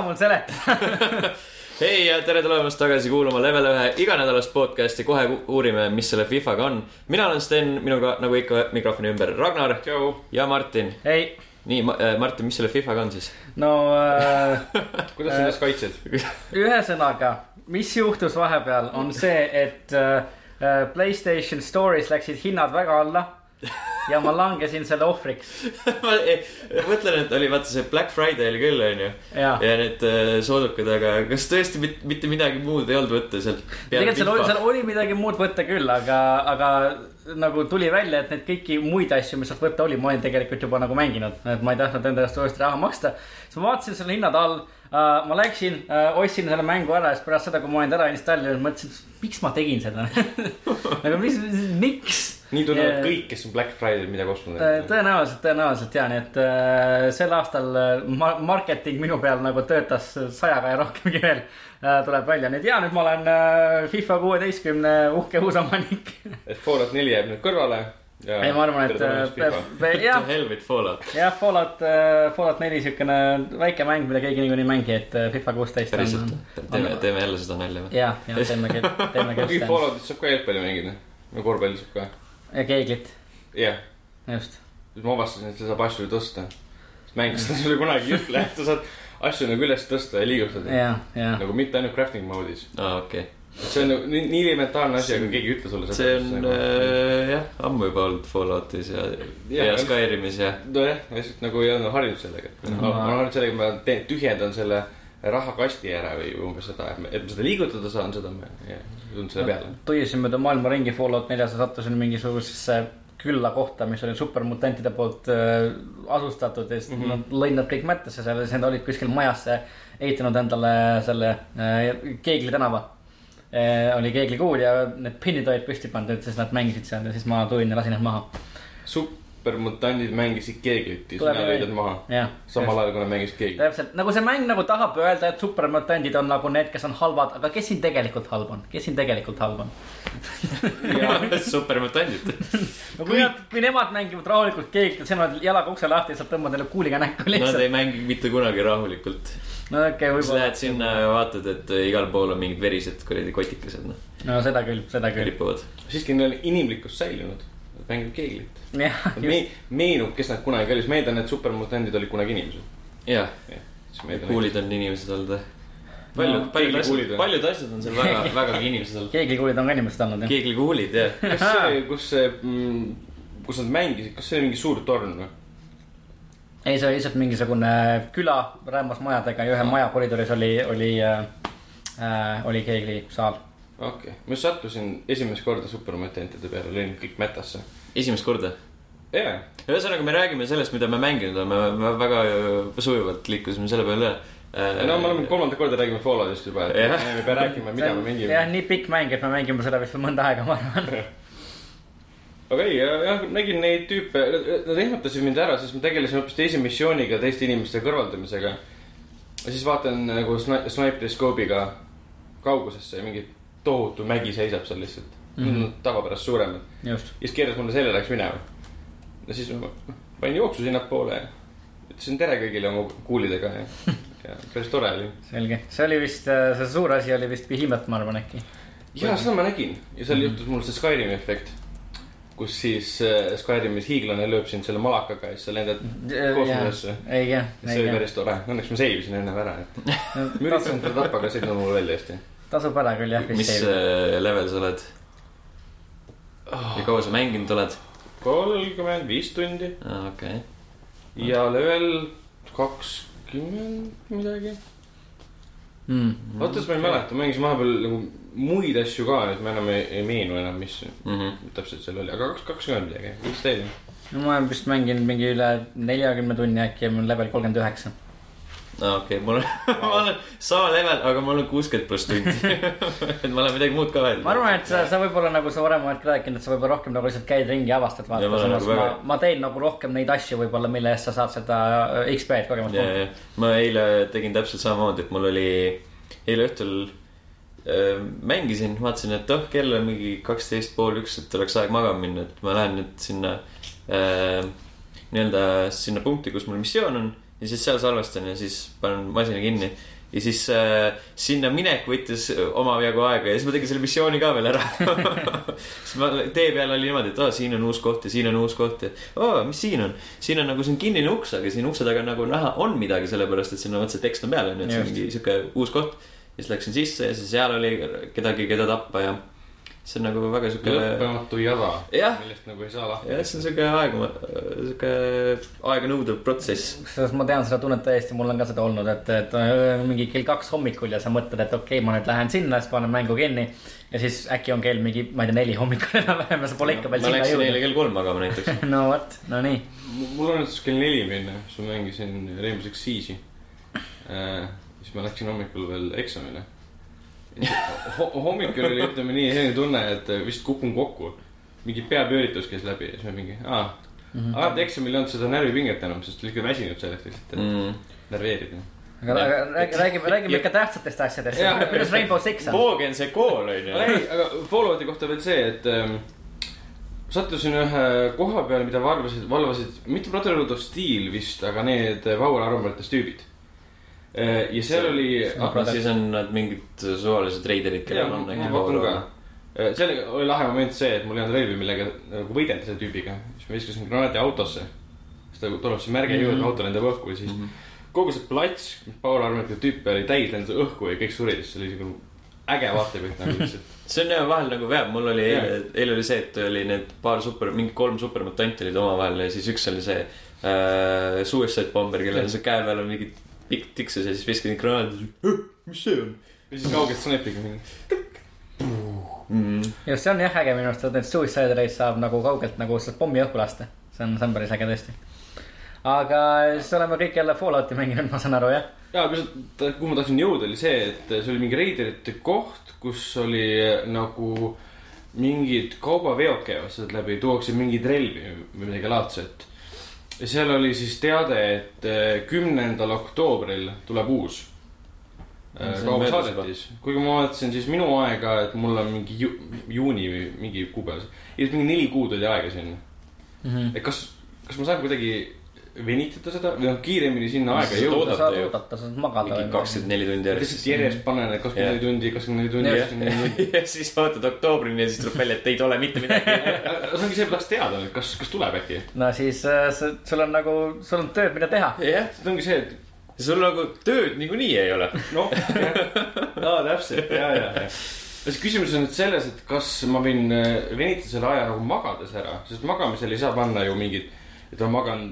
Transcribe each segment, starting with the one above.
luba mul seletada. hei ja tere tulemast tagasi kuulama Level ühe iganädalast podcast'i, kohe uurime, mis selle Fifaga on. mina olen Sten, minuga nagu ikka mikrofoni ümber Ragnar ja Martin. nii, Martin, mis selle Fifaga on siis? no äh, kuidas sa ennast kaitsed? ühesõnaga, mis juhtus vahepeal, on see, et äh, äh, Playstation Store'is läksid hinnad väga alla ja ma langesin selle ohvriks ma mõtlen, et oli vaata see Black Friday oli küll, onju. ja need äh, soodukad, aga kas tõesti mit, mitte midagi muud ei olnud võtta sealt? tegelikult seal oli, seal oli midagi muud võtta küll, aga, aga nagu tuli välja, et neid kõiki muid asju, mis sealt võtta oli, ma olin tegelikult juba nagu mänginud, et ma ei tahtnud enda eest uuesti raha maksta. siis ma vaatasin selle hinnad all uh,, ma läksin uh,, ostsin selle mängu ära ja siis pärast seda, kui ma olin ära installinud, mõtlesin, miks ma tegin seda nagu mis, miks nii tunnevad Ja- kõik, kes on Black Friday'l midagi ostnud. Tõ- tõenäoliselt, tõenäoliselt ja, nii et äh, sel aastal ma- marketing minu peal nagu töötas sajaga ja rohkemgi veel äh, tuleb välja, nii et ja nüüd ma olen äh, FIFA kuueteistkümne uhke uus omanik. et Fallout neli jääb nüüd kõrvale. ei, ma arvan, et äh, jah, with Fallout. jah, Fallout, Fallout neli siukene väike mäng, mida keegi niikuinii ei mängi, et äh, FIFA kuusteist päriselt on., teeme, teeme jälle seda nalja või? ja, ja teeme küll, teeme küll kuigi seda Falloutit saab ka jalgpalli mängida. ja korvpalli saab ka. ja keeglit, jah, just. siis ma avastasin, et sa saab asju tõsta. mängus ta sulle kunagi ei ütle, et sa saad asju nagu üles tõsta ja liigutada. ja, ja nagu mitte ainult crafting mode'is. aa, okei. See on nagu nii, nii elementaarne asi, aga keegi ei ütle sulle see on äh, jah, ammu juba olnud Falloutis ja, ja Jah, Skyrimis ja. nojah, ma lihtsalt nagu ei olnud harjunud sellega. ma Mhm. olen harjunud sellega, ma teen, tühjendan selle rahakasti ära või umbes seda, et ma- ma seda liigutada saan, seda ma ei tulnud selle peale. tuisin mööda maailma ringi Fallout neljas ja sattusin mingisugusesse külla kohta, mis oli supermutantide poolt äh, asustatud ja siis mm -hmm. nad lõid nad kõik mättesse seal ja siis nad olid kuskil majasse ehitanud endale selle äh, Keegli tänava. Oli keeglikuul ja need pinnid olid püsti pandud, siis nad mängisid seal ja siis ma tulin ja lasin nad maha. supermutandid mängisid keeglit ja sina lõid nad maha. jah, samal ajal, kui nad mängisid keeglit. täpselt nagu see mäng nagu tahab öelda, et supermutandid on nagu need, kes on halvad, aga kes siin tegelikult halb on, kes siin tegelikult halb on? supermutandid. no kui nad, kui nemad mängivad rahulikult keeglit, siis nad jalaga ukse lahti ja saad tõmbad neile kuuliga näkku Nad lihtsalt. ei mängi mitte kunagi rahulikult. No okei okay,, võib-olla lähed. sinna ja vaatad, et äh, igal pool on mingid verised kuradi kotikesed, noh, no seda küll, seda küll. ripuvad. siiski neil on inimlikkus säilinud. Nad mängivad keeglit. me, meenub, kes nad kunagi olid, meeldan, et supermutandid olid kunagi inimesed. jah, siis meeldan. kuulid on inimesed olnud. paljud No,, paljud asjad, või? paljud asjad on seal väga, vägagi inimesed olnud. keeglikuulid on ka inimesed olnud jah. keeglikuulid, jah. kas see, kus see, kus nad mängisid, kas see oli mingi suur torn või? ei, see oli lihtsalt mingisugune küla räämas majadega ja ühe maja koridoris oli, oli äh,, oli keeglisaal. okei okay., ma just sattusin esimest korda supermutantide peale, lõin kõik mätasse. esimest korda. jaa, ühesõnaga, me räägime sellest, mida me mänginud oleme, me väga sujuvalt liikusime selle peale üle. no me oleme kolmandat korda räägime Falloutist juba, et me ei pea rääkima, mida me mängime jah, nii pikk mäng, et me mängime seda vist mõnda aega, ma arvan. aga ei, jah, nägin neid tüüpe, nad ehmatasid mind ära, sest ma tegelesin hoopis teise missiooniga, teiste inimeste kõrvaldamisega. ja siis vaatan nagu sna- sniper scope'iga kaugusesse ja mingi tohutu mägi seisab seal lihtsalt mm. -hmm. tavapärast suuremad. ja siis keeras mulle selja, läks minema. ja siis ma panin jooksu sinnapoole ja ütlesin tere kõigile oma kuulidega ja, ja päris tore oli. selge, see oli vist, see suur asi oli vist Behemoth, ma arvan äkki. ja seda ma nägin ja seal juhtus mul see Skyrimi efekt. Kus siis äh, Skyrimis hiiglane lööb sind selle malakaga ja siis sa lendad kosmosesse. see oli päris tore, õnneks ma save isin enne ära, et ma üritasin teda tappa, aga see ei tulnud mul välja hästi. tasub ära küll jah, mis vist. äh, level sa oled? ja kaua sa mänginud oled? kolmkümmend viis tundi okei. ja level kakskümmend midagi. Mm. oota, siis ma ei mäleta, ma mängisin vahepeal nagu muid asju ka, et ma enam ei, ei meenu enam, mis Mhm. täpselt seal oli, aga kaks, kakskümmend midagi, viisteist. no ma olen vist mänginud mingi üle neljakümne tunni äkki ja mul on level kolmkümmend üheksa. aa, okei, mul on, ma olen sama level, aga mul on kuuskümmend pluss tundi. et ma olen midagi muud ka veel. ma arvan, et sa, sa võib-olla nagu sa varem oled ka rääkinud, et sa võib-olla rohkem nagu lihtsalt käid ringi ja avastad, vaata samas nagu ma väga-, ma teen nagu rohkem neid asju võib-olla, mille eest sa saad seda äh, XP-d ja, ma eile tegin täpselt samamoodi, et mul oli eile õhtul mängisin, vaatasin, et oh, kell on mingi kaksteist pool üks, et oleks aeg magama minna, et ma lähen nüüd sinna äh, nii-öelda sinna punkti, kus mul missioon on. ja siis seal salvestan ja siis panen masina kinni ja siis äh, sinna minek võttis omajagu aega ja siis ma tegin selle missiooni ka veel ära siis ma tee peal oli niimoodi, et aa, siin on uus koht ja siin on uus koht ja oo, mis siin on. siin on nagu, on kinnine uks, aga siin ukse taga nagu näha on midagi, sellepärast et sinna otse tekst on peal onju, et see on mingi sihuke uus koht. Ja siis läksin sisse ja siis seal oli kedagi, keda tappa ja see on nagu väga sihuke. lõppematu jada, millest nagu ei saa lahti. jah, see on sihuke aega, sihuke aeganõudev protsess. kusjuures ma tean seda tunnet täiesti, mul on ka seda olnud, et, et mingi kell kaks hommikul ja sa mõtled, et okei okay,, ma nüüd lähen sinna, siis panen mängu kinni. ja siis äkki on kell mingi, ma ei tea, neli hommikul enam-vähem ja sa pole ikka veel sinna jõudnud. ma läksin eile kell kolm magama näiteks no vot, no nii. mul õnnestus kell neli minna, siis ma mängisin Rainbow Six Siege'i äh,. Siis ma läksin hommikul veel eksamile hommikul oli, ütleme nii, selline tunne, et vist kukun kokku. mingi peapööritus käis läbi ja siis ma mingi, aa mm -hmm.. alati eksamil ei olnud seda närvipinget enam, sest olid ikka väsinud selleks lihtsalt, et mm. närveerida aga, aga räägime, räägime, räägime ikka tähtsatest asjadest. kuidas Rainbow Six on? Voog on see kool on ju. ei, aga Fallouti kohta veel see, et ähm, sattusin ühe koha peale, mida valvasid, valvasid mitte Brotherhood of Steel vist, aga need Power Armorites tüübid ja seal see, oli. ahah, siis on nad mingid suvalised reiderid, kellel on äkki ka. Äh, seal oli lahe moment see, et mul ei olnud relvi, millega nagu võidelda selle tüübiga. siis ma viskasin granaadi autosse. siis ta tuleb see märge mm -hmm. juurde, auto lendab õhku ja siis mm -hmm. kogu see plats, Power Armored tüüpe oli täis, lendas õhku ja kõik surid, siis see oli siuke äge vaatepilt nagu lihtsalt see on jah vahel nagu veab, mul oli eile, eile oli see, et oli need paar super, mingi kolm supermutanti olid omavahel ja siis üks oli see äh, Suicide Bomber, kellel see käe peal on mingid pikk tiksus ja siis viskasin granaadi. mis see on? ja siis kaugelt snipiga mingi. Mm. just see on jah äge minu arust, et need Suicide Race saab nagu kaugelt nagu sealt pommi õhku lasta. see on, see on päris äge tõesti. aga siis oleme kõik jälle Fallouti mänginud, ma saan aru, jah? ja, kuhu ma tahtsin jõuda, oli see, et see oli mingi reiderite koht, kus oli nagu mingid kaubaveod käivad sealt läbi, tuuakse mingeid relvi või midagi laadset ja seal oli siis teade, et äh, kümnendal oktoobril tuleb uus äh, kaubasaadetis. kuigi ma vaatasin siis minu aega, et mul on mingi ju, juuni või mingi kuupäev. mingi neli kuud oli aega sinna mm. -hmm. et kas, kas ma saan kuidagi venitada seda või noh, kiiremini sinna aega jõuda. saad oodata, saad magada. mingi kakskümmend neli tundi järjest. lihtsalt järjest panen, et kakskümmend neli tundi, kakskümmend neli tundi, kakskümmend neli tundi. ja siis ootad oktoobrini ja siis tuleb välja, et ei tule mitte midagi see ongi see, ma tahaks teada, kas, kas tuleb äkki? no siis äh, sul on nagu, sul on tööd, mida teha. jah, see ongi see, et sul nagu tööd niikuinii ei ole. noh, aa täpselt, ja, ja, ja siis küsimus on nüüd selles, et kas ma võin äh, venitada selle aja nagu magades ära, sest magamisel ei saa panna ju mingit et ma magan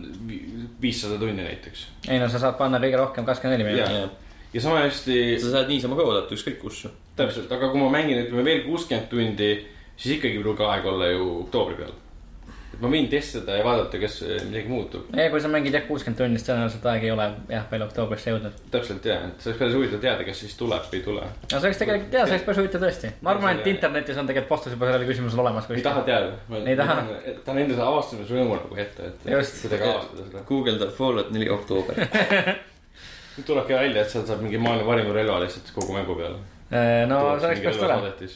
viissada tundi näiteks. ei no sa saad panna kõige rohkem kakskümmend neli minutit. ja sama hästi. sa saad niisama ka oodata ükskõik kus. täpselt, aga kui ma mängin, ütleme veel kuuskümmend tundi, siis ikkagi ei pruugi aeg olla ju oktoobri peal ma võin testida ja vaadata, kas eh, midagi muutub. ja kui sa mängid jah kuuskümmend tundi, siis tõenäoliselt aeg ei ole jah veel oktoobrisse jõudnud. täpselt ja, et see oleks päris huvitav teada, kas siis tuleb või ei tule. no see oleks tegelikult, jaa, see oleks päris huvitav tõesti. ma arvan, et internetis on tegelikult vastus juba sellele küsimusele olemas. ei taha teada. ei taha. tahan enda avastamisrõõmu nagu ette, et kuidagi avastada seda. guugeldab Fallout neli oktoober tulebki välja, et sealt saab mingi maailma parim relva lihtsalt kogu mängu peale. Äh, no see oleks päris tore.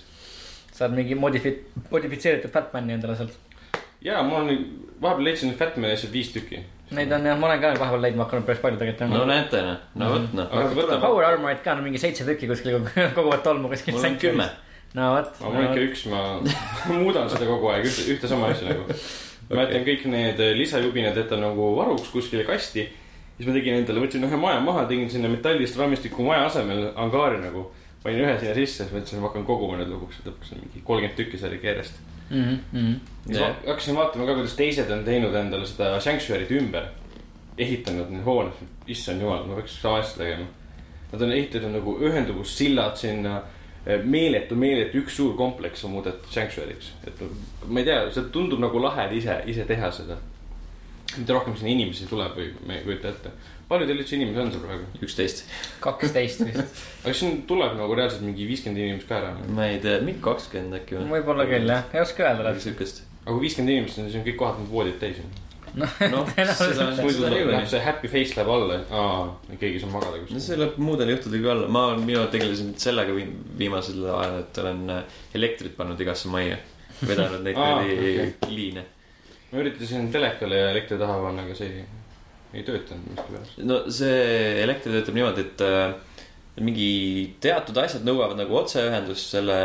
saad mingi modifi-, modifitseeritud Batman'i endale sealt ja mul on, vahepeal leidsin Fatmani asjad viis tükki. Neid on jah, ma olen ka vahepeal leidma hakanud päris palju tegelikult. no näete, noh, no vot noh. Power Armorit ka on mingi seitse tükki kuskil koguvad tolmu kuskil. mul on kümme. no vot. mul on ikka üks, ma muudan seda kogu aeg, ühte, ühte sama asja nagu. ma jätan kõik need lisajubinad jätan nagu varuks kuskile kasti. siis ma tegin endale, võtsin ühe maja maha, tegin sinna metallist raamistiku maja asemel angaari nagu. panin ühe sinna sisse, siis mõtlesin, ma hakkan koguma need lõpuks, lõpuks on mingi kolmkümmend tükki sai järjest mm. -hmm. Yeah. hakkasin vaatama ka, kuidas teised on teinud endale seda sanctuary'd ümber. ehitanud need hooned, issand jumal, ma peaks sama asja tegema. Nad on ehitatud nagu ühenduvussillad sinna. meeletu, meeletu, üks suur kompleks on muudetud sanctuary'ks, et ma ei tea, see tundub nagu lahe ise, ise teha seda. Mida rohkem sinna inimesi tuleb või ma ei kujuta ette palju teil üldse inimesi on seal praegu? üksteist. kaksteist vist. aga siin tuleb nagu reaalselt mingi viiskümmend inimest ka ära? ma ei tea, mingi kakskümmend äkki või? võib-olla küll jah, ei oska öelda täpselt. siukest. aga kui viiskümmend inimest on, siis on kõik kohad need voodid täis on. noh no, muidu läheb see happy face läheb alla, et aa, keegi saab magada kuskil. no see läheb muudel juhtudel ka alla, ma, mina tegelesin sellega viimasel ajal, et olen äh, elektrit pannud igasse majja. vedanud neid kuradi okay. liine. Ma üritasin telekale ja elektri taha panna, aga see ei ei töötanud miskipärast. no see elekter töötab niimoodi, et äh, mingi teatud asjad nõuavad nagu otseühendust selle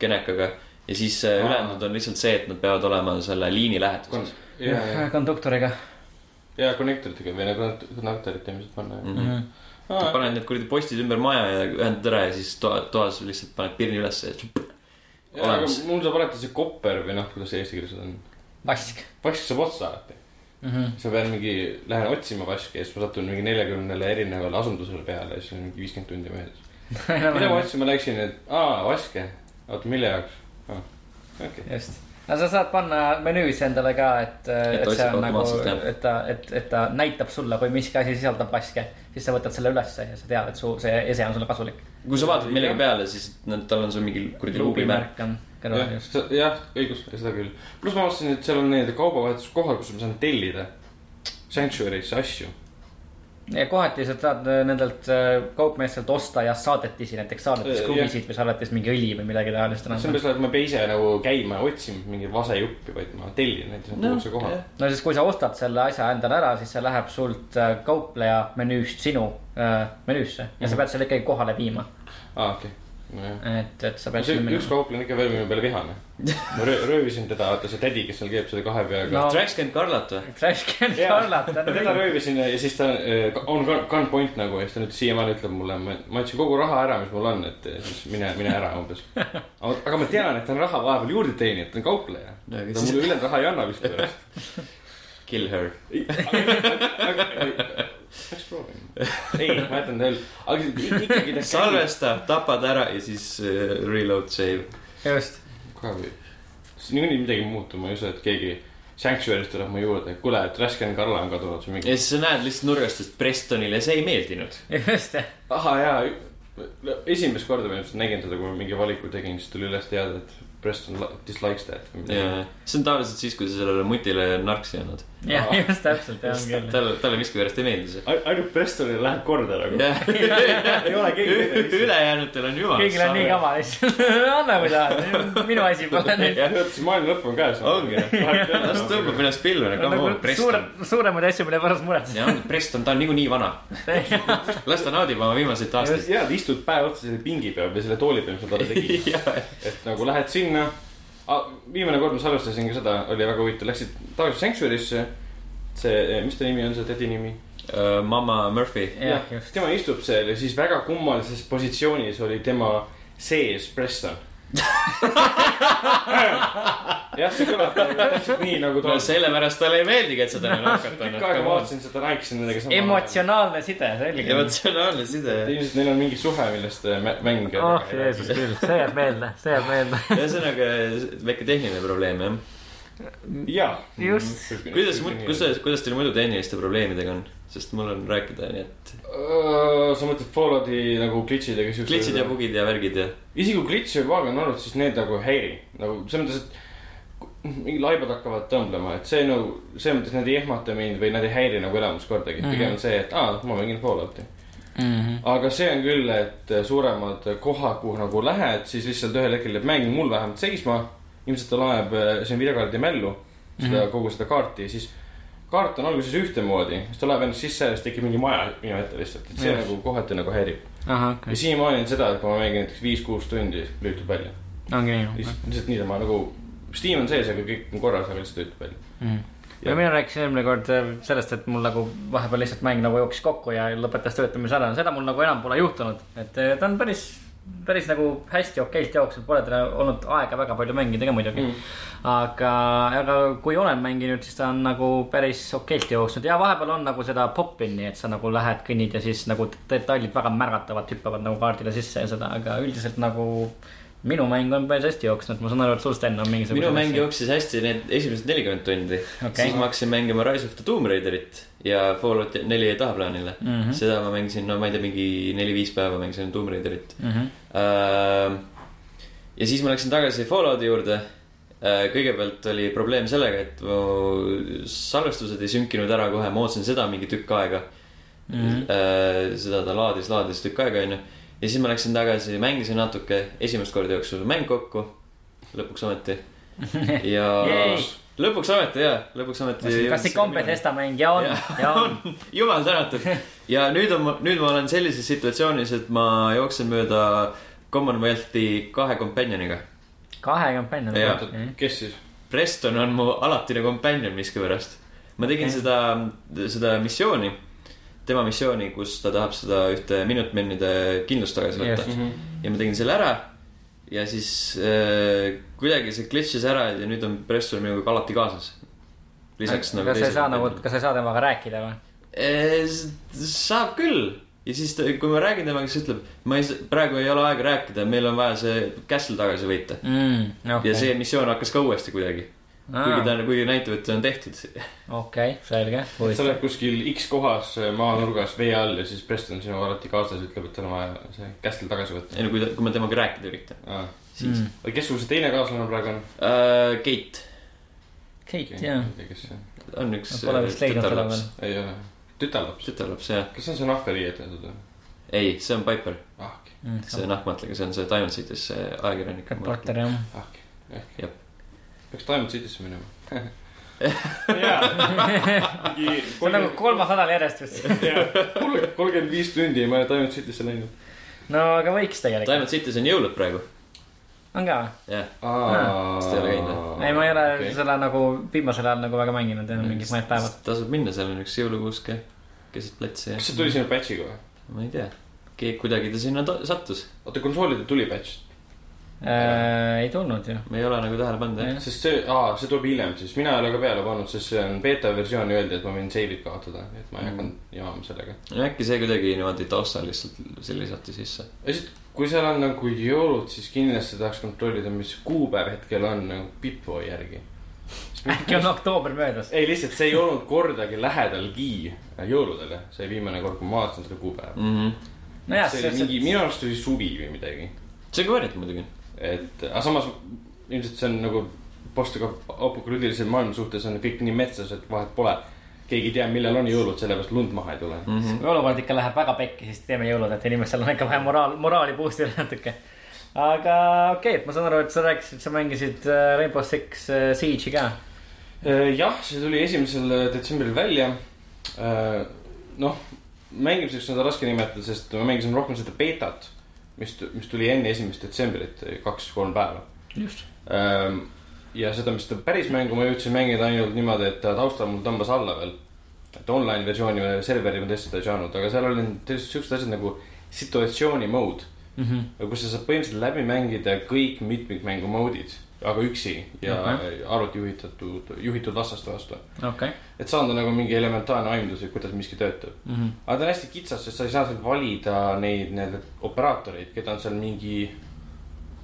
genekaga ja siis äh, ülejäänud on lihtsalt see, et nad peavad olema selle liini ja, konduktoriga ja konnektoritega või nagu konnektorit ilmselt panna mm. mm. -hmm. paned need kuradi postid ümber maja ja ühendad ära ja siis toa, toas lihtsalt paned pirni ülesse ja ja, aga mul saab alati see kopper või noh, kuidas see eesti keeles on. Vask vask saab otsa alati. mm. -hmm. siis ma pean mingi, lähen otsima vaski ja siis ma satun mingi neljakümnele erinevale asundusele peale ja siis on mingi viiskümmend tundi möödas. mida ma otsima läksin, et aa, vaske. oota, mille jaoks ah,? okei okay.. just, no sa saad panna menüüs endale ka, et, et see otsib on nagu et ta, et, et ta näitab sulle, kui miski asi sisaldab vaske. siis sa võtad selle ülesse ja sa tead, et su see ese on sulle kasulik. kui sa vaatad millegi peale, siis nad, tal on sul mingi kuradi luubimärk. on kõrval jah just., jah, õigus, seda küll. pluss ma vaatasin, et seal on need kaubavahetuskohad, kus ma saan tellida Sanctuary'sse asju. ja kohati sa saad äh, nendelt äh, kaupmeestelt osta ja saadetisi, näiteks saadetis Äh, kruvisid või saadetis mingi õli või midagi taolist. see on peale, et ma ei pea ise nagu käima ja otsima mingit vasejuppi, vaid ma tellin neid, need tuuakse kohale. no siis, kui sa ostad selle asja endale ära, siis see läheb sult kaupleja menüüst sinu äh, menüüsse ja sa pead selle ikkagi kohale viima. aa, okei, nojah. et, et sa pead sinna üks kauplane ikka veel minu peale vihane. ma röö- röövisin teda, vaata see tädi, kes seal käib selle kahe peaga No. no.. Tracks käinud Karlat või? Trash can ta teda röövisin ja siis ta äh, on gun- gunpoint nagu ja siis ta nüüd siiamaani ütleb mulle, ma, andsin kogu raha ära, mis mul on, et siis mine, mine ära umbes. aga ma tean, et ta on raha vahepeal juurde teeninud, ta on kaupleja. No ta mulle ülejäänud raha ei anna vist pärast. Kill her. Peaks proovima. ei, ma jätan ta küll, aga ikkagi ta salvesta, tapad ära ja siis uh, reload save. just. kohe või. siis niikuinii midagi ei muutu, ma ei usu, et keegi Sanctuary'st tuleb mu juurde, et kuule, et Rasken Karla on kadunud või ja mingi. siis sa näed lihtsalt nurgast, et Prestonile see ei meeldinud. just ahah jaa, esimest korda ma ilmselt nägin teda, kui ma mingi valiku tegin, siis tuli üles teada, et Preston li- dislikes that. ja see on tavaliselt siis, kui sa sellele mutile narksi annad. jah, just täpselt, jah on küll. talle, talle miskipärast ei meeldi see. ainult Prestonile läheb korda nagu. jah, ei ole keegi ülejäänutel on jumal. kõigil on nii. kama lihtsalt, anna kui tahad, minu asi pole nüüd. maailma lõpp on käes. ongi, las tõmbab ennast pilve, come on, Preston., suuremaid asju, mille pärast muretseda. ja on Preston, ta on niikuinii vana. las ta naudib oma viimaseid aastaid. ja, istud päev otsa selle pingi peal või selle tooli peal, mis ma talle tegin. et nagu lähed sinna. Viimane kord ma salvestasin ka seda, oli väga huvitav, läksid tagasi Sanctuary'sse. see, mis ta nimi on, see tädi nimi? Uh, Mama Murphy. jah, tema istub seal ja siis väga kummalises positsioonis oli tema sees Preston. jah, see kõlab täpselt nii nagu ta no on. sellepärast talle ei meeldigi, et sa täna tükk aega nakatanud. vaatasin seda, rääkisin nendega sama. emotsionaalne side, selge. emotsionaalne side. ilmselt neil on mingi suhe, millest äh, mä- mäng. oh Jeesus küll, see jääb meelde, see jääb meelde. ühesõnaga väike tehniline probleem jah. jaa. Just. kuidas, kuidas, kuidas teil muidu tehniliste probleemidega on? Sest mul on rääkida, nii et sa mõtled Fallouti nagu glitch'idega siuksed. glitch'id ja bugid ja värgid ja. isegi kui glitch'e või bug'e on olnud, siis need nagu ei häiri. nagu selles mõttes, et kui mingi laibad hakkavad tõmblema, et see nagu, selles mõttes need ei ehmata mind või nad ei häiri nagu elamus kordagi mm. -hmm. pigem on see, et aa, ma mängin Fallouti. Mhm. aga see on küll, et suuremad kohad, kuhu nagu lähed, siis lihtsalt ühel hetkel jääb mäng mul vähemalt seisma. ilmselt ta loeb, see on videokaardi mällu, seda mm, -hmm. kogu seda kaarti ja siis kaart on alguses ühtemoodi, siis ta läheb ennast sisse ja siis tekib mingi maja minu ette lihtsalt, et see Just. nagu kohati nagu häirib. ahah, ja siiamaani on seda, et kui ma mängin näiteks viis-kuus tundi, siis lülitub välja. ongi nii. lihtsalt, niisama nagu, Steam on sees, aga kõik on korras, aga lihtsalt lülitub välja. Mhm. ja mina rääkisin eelmine kord äh, sellest, et mul nagu vahepeal lihtsalt mäng nagu jooksis kokku ja lõpetas töötamise ära, seda mul nagu enam pole juhtunud, et äh, ta on päris, päris nagu hästi okeilt jooksnud, pole teda olnud aega väga palju mängida ka muidugi mm.. aga, aga kui olen mänginud, siis ta on nagu päris okeilt jooksnud ja vahepeal on nagu seda pop-in'i, et sa nagu lähed, kõnnid ja siis nagu detailid väga märgatavalt hüppavad nagu kaardile sisse ja seda, aga üldiselt nagu minu mäng on päris hästi jooksnud, ma saan aru, et sul Sten on mingisugune. minu mäng jooksis hästi need esimesed nelikümmend tundi okay.. siis ma hakkasin mängima Rise of the Tomb Raiderit ja Fallout neli jäi tahaplaanile mm. -hmm. seda ma mängisin, no ma ei tea, mingi neli-viis päeva mängisin Tomb Raiderit mm. -hmm. äh,. ja siis ma läksin tagasi Fallouti juurde äh,. kõigepealt oli probleem sellega, et mu salvestused ei sünkinud ära kohe, ma ootasin seda mingi tükk aega mm. -hmm. äh, seda ta laadis, laadis tükk aega, onju. Ja siis ma läksin tagasi, mängisin natuke, esimest korda jooksis mäng kokku, lõpuks ometi. ja lõpuks ometi jaa, lõpuks ometi. kas ikka on Bethesda mäng ja on, ja on. jumal tänatud. ja nüüd on, nüüd ma olen sellises situatsioonis, et ma jooksen mööda Commonwealthi kahe companioniga. kahe oota, kes siis? Preston on mu alatine companion miskipärast. ma tegin okay. seda, seda missiooni, tema missiooni, kus ta tahab seda ühte Minutemenide kindlust tagasi võtta Just.. ja ma tegin selle ära. ja siis äh, kuidagi see glitch'is ära ja nüüd on Preston minuga alati kaasas. lisaks nagu kas sa ei saa nagu, kas sa ei saa temaga rääkida või? Eh, saab küll ja siis, kui ma räägin temaga, siis ütleb, ma ei, praegu ei ole aega rääkida, meil on vaja see castle tagasi võita mm,. okay.. ja see missioon hakkas ka uuesti kuidagi. Kuigi ta, kuigi näitab, et see on tehtud. okei, selge. sa oled kuskil X kohas maanurgas vee all ja siis Preston sinuga alati kaasas ütleb, et tal on vaja see kästel tagasi võtta ei no kui ta, kui ma temaga rääkida üritan, ah.. siis mm.. kes sul see teine kaaslane praegu on? Uh, Kate Kate, jah. kes see on? on üks. Pole vist leidnud teda veel. ei ole, tütarlaps. tütarlaps jah, kas see on see nahkariietud või? ei, see on Piper, ah, okei, Mm, see nahkmatlega, see on see Diamond City's ajakirjanik. reporter jah. ah. Jep. Peaks Diamond City'sse minema. see on nagu kolmas nädal järjest vist. kolmkümmend viis tundi ja ma olen Diamond City'sse läinud. no aga võiks tegelikult. Diamond City's on jõulud praegu, on ka või? jah. kas te ei ole käinud, ei, ma ei ole okay. seda nagu viimasel ajal nagu väga mänginud, mingid mõned päevad. tasub minna, seal on üks jõulukuuske keset platsi ja kas see tuli sinna patch'iga või? ma ei tea, kuidagi ta sinna sattus, oota, konsoolidel tuli patch, Äh, ei tulnud ju. me ei ole nagu tähele pannud jah Jah. sest see, aa, see tuleb hiljem siis, mina ei ole ka peale pannud, sest see on beeta versioon öeldi, et ma võin save'id kaotada, nii et ma ei hakanud jamama sellega. no äkki see kuidagi niimoodi taustal lihtsalt selle lisati sisse. ja siis, kui seal on nagu jõulud, siis kindlasti tahaks kontrollida, mis kuupäev hetkel on nagu Pipo järgi. äkki on oktoober möödas. ei, lihtsalt see ei olnud kordagi lähedalgi jõuludele, see viimane kord, kui ma vaatasin seda kuupäeva. mm. -hmm. nojah, see oli mingi, minu arust oli suvi või midagi. see on ka variant muidugi. et, aga samas ilmselt see on nagu postapokalüptilise maailma suhtes on kõik nii metsas, et vahet pole. keegi ei tea, millal on jõulud, sellepärast lund maha ei tule. mm. -hmm. kui olukord ikka läheb väga pekki, siis teeme jõulud, et inimestel on ikka vaja moraal, moraali boost'i natuke. aga okei okay,, ma saan aru, et sa rääkisid, sa mängisid äh, Rainbow Six äh, Siege'i ka. jah, see tuli esimesel detsembril välja. noh, mängimiseks on seda raske nimetada, sest ma mängisin rohkem seda beetat, mis, mis tuli enne esimest detsembrit, kaks-kolm päeva. just. ja seda, mis ta päris mängu ma jõudsin mängida ainult niimoodi, et ta taustal mul tõmbas alla veel. et online versiooni või serveri ma testada ei saanud, aga seal olid siuksed asjad nagu situatsiooni mode. kus sa saad põhimõtteliselt läbi mängida kõik mitmikmängu mode'id, aga üksi ja Okei. arvuti juhitatud, juhitud vastaste vastu. okei. et saada nagu mingi elementaarne aimdus, et kuidas miski töötab. aga ta on hästi kitsas, sest sa ei saa seal valida neid nii-öelda operaatoreid, keda on seal mingi,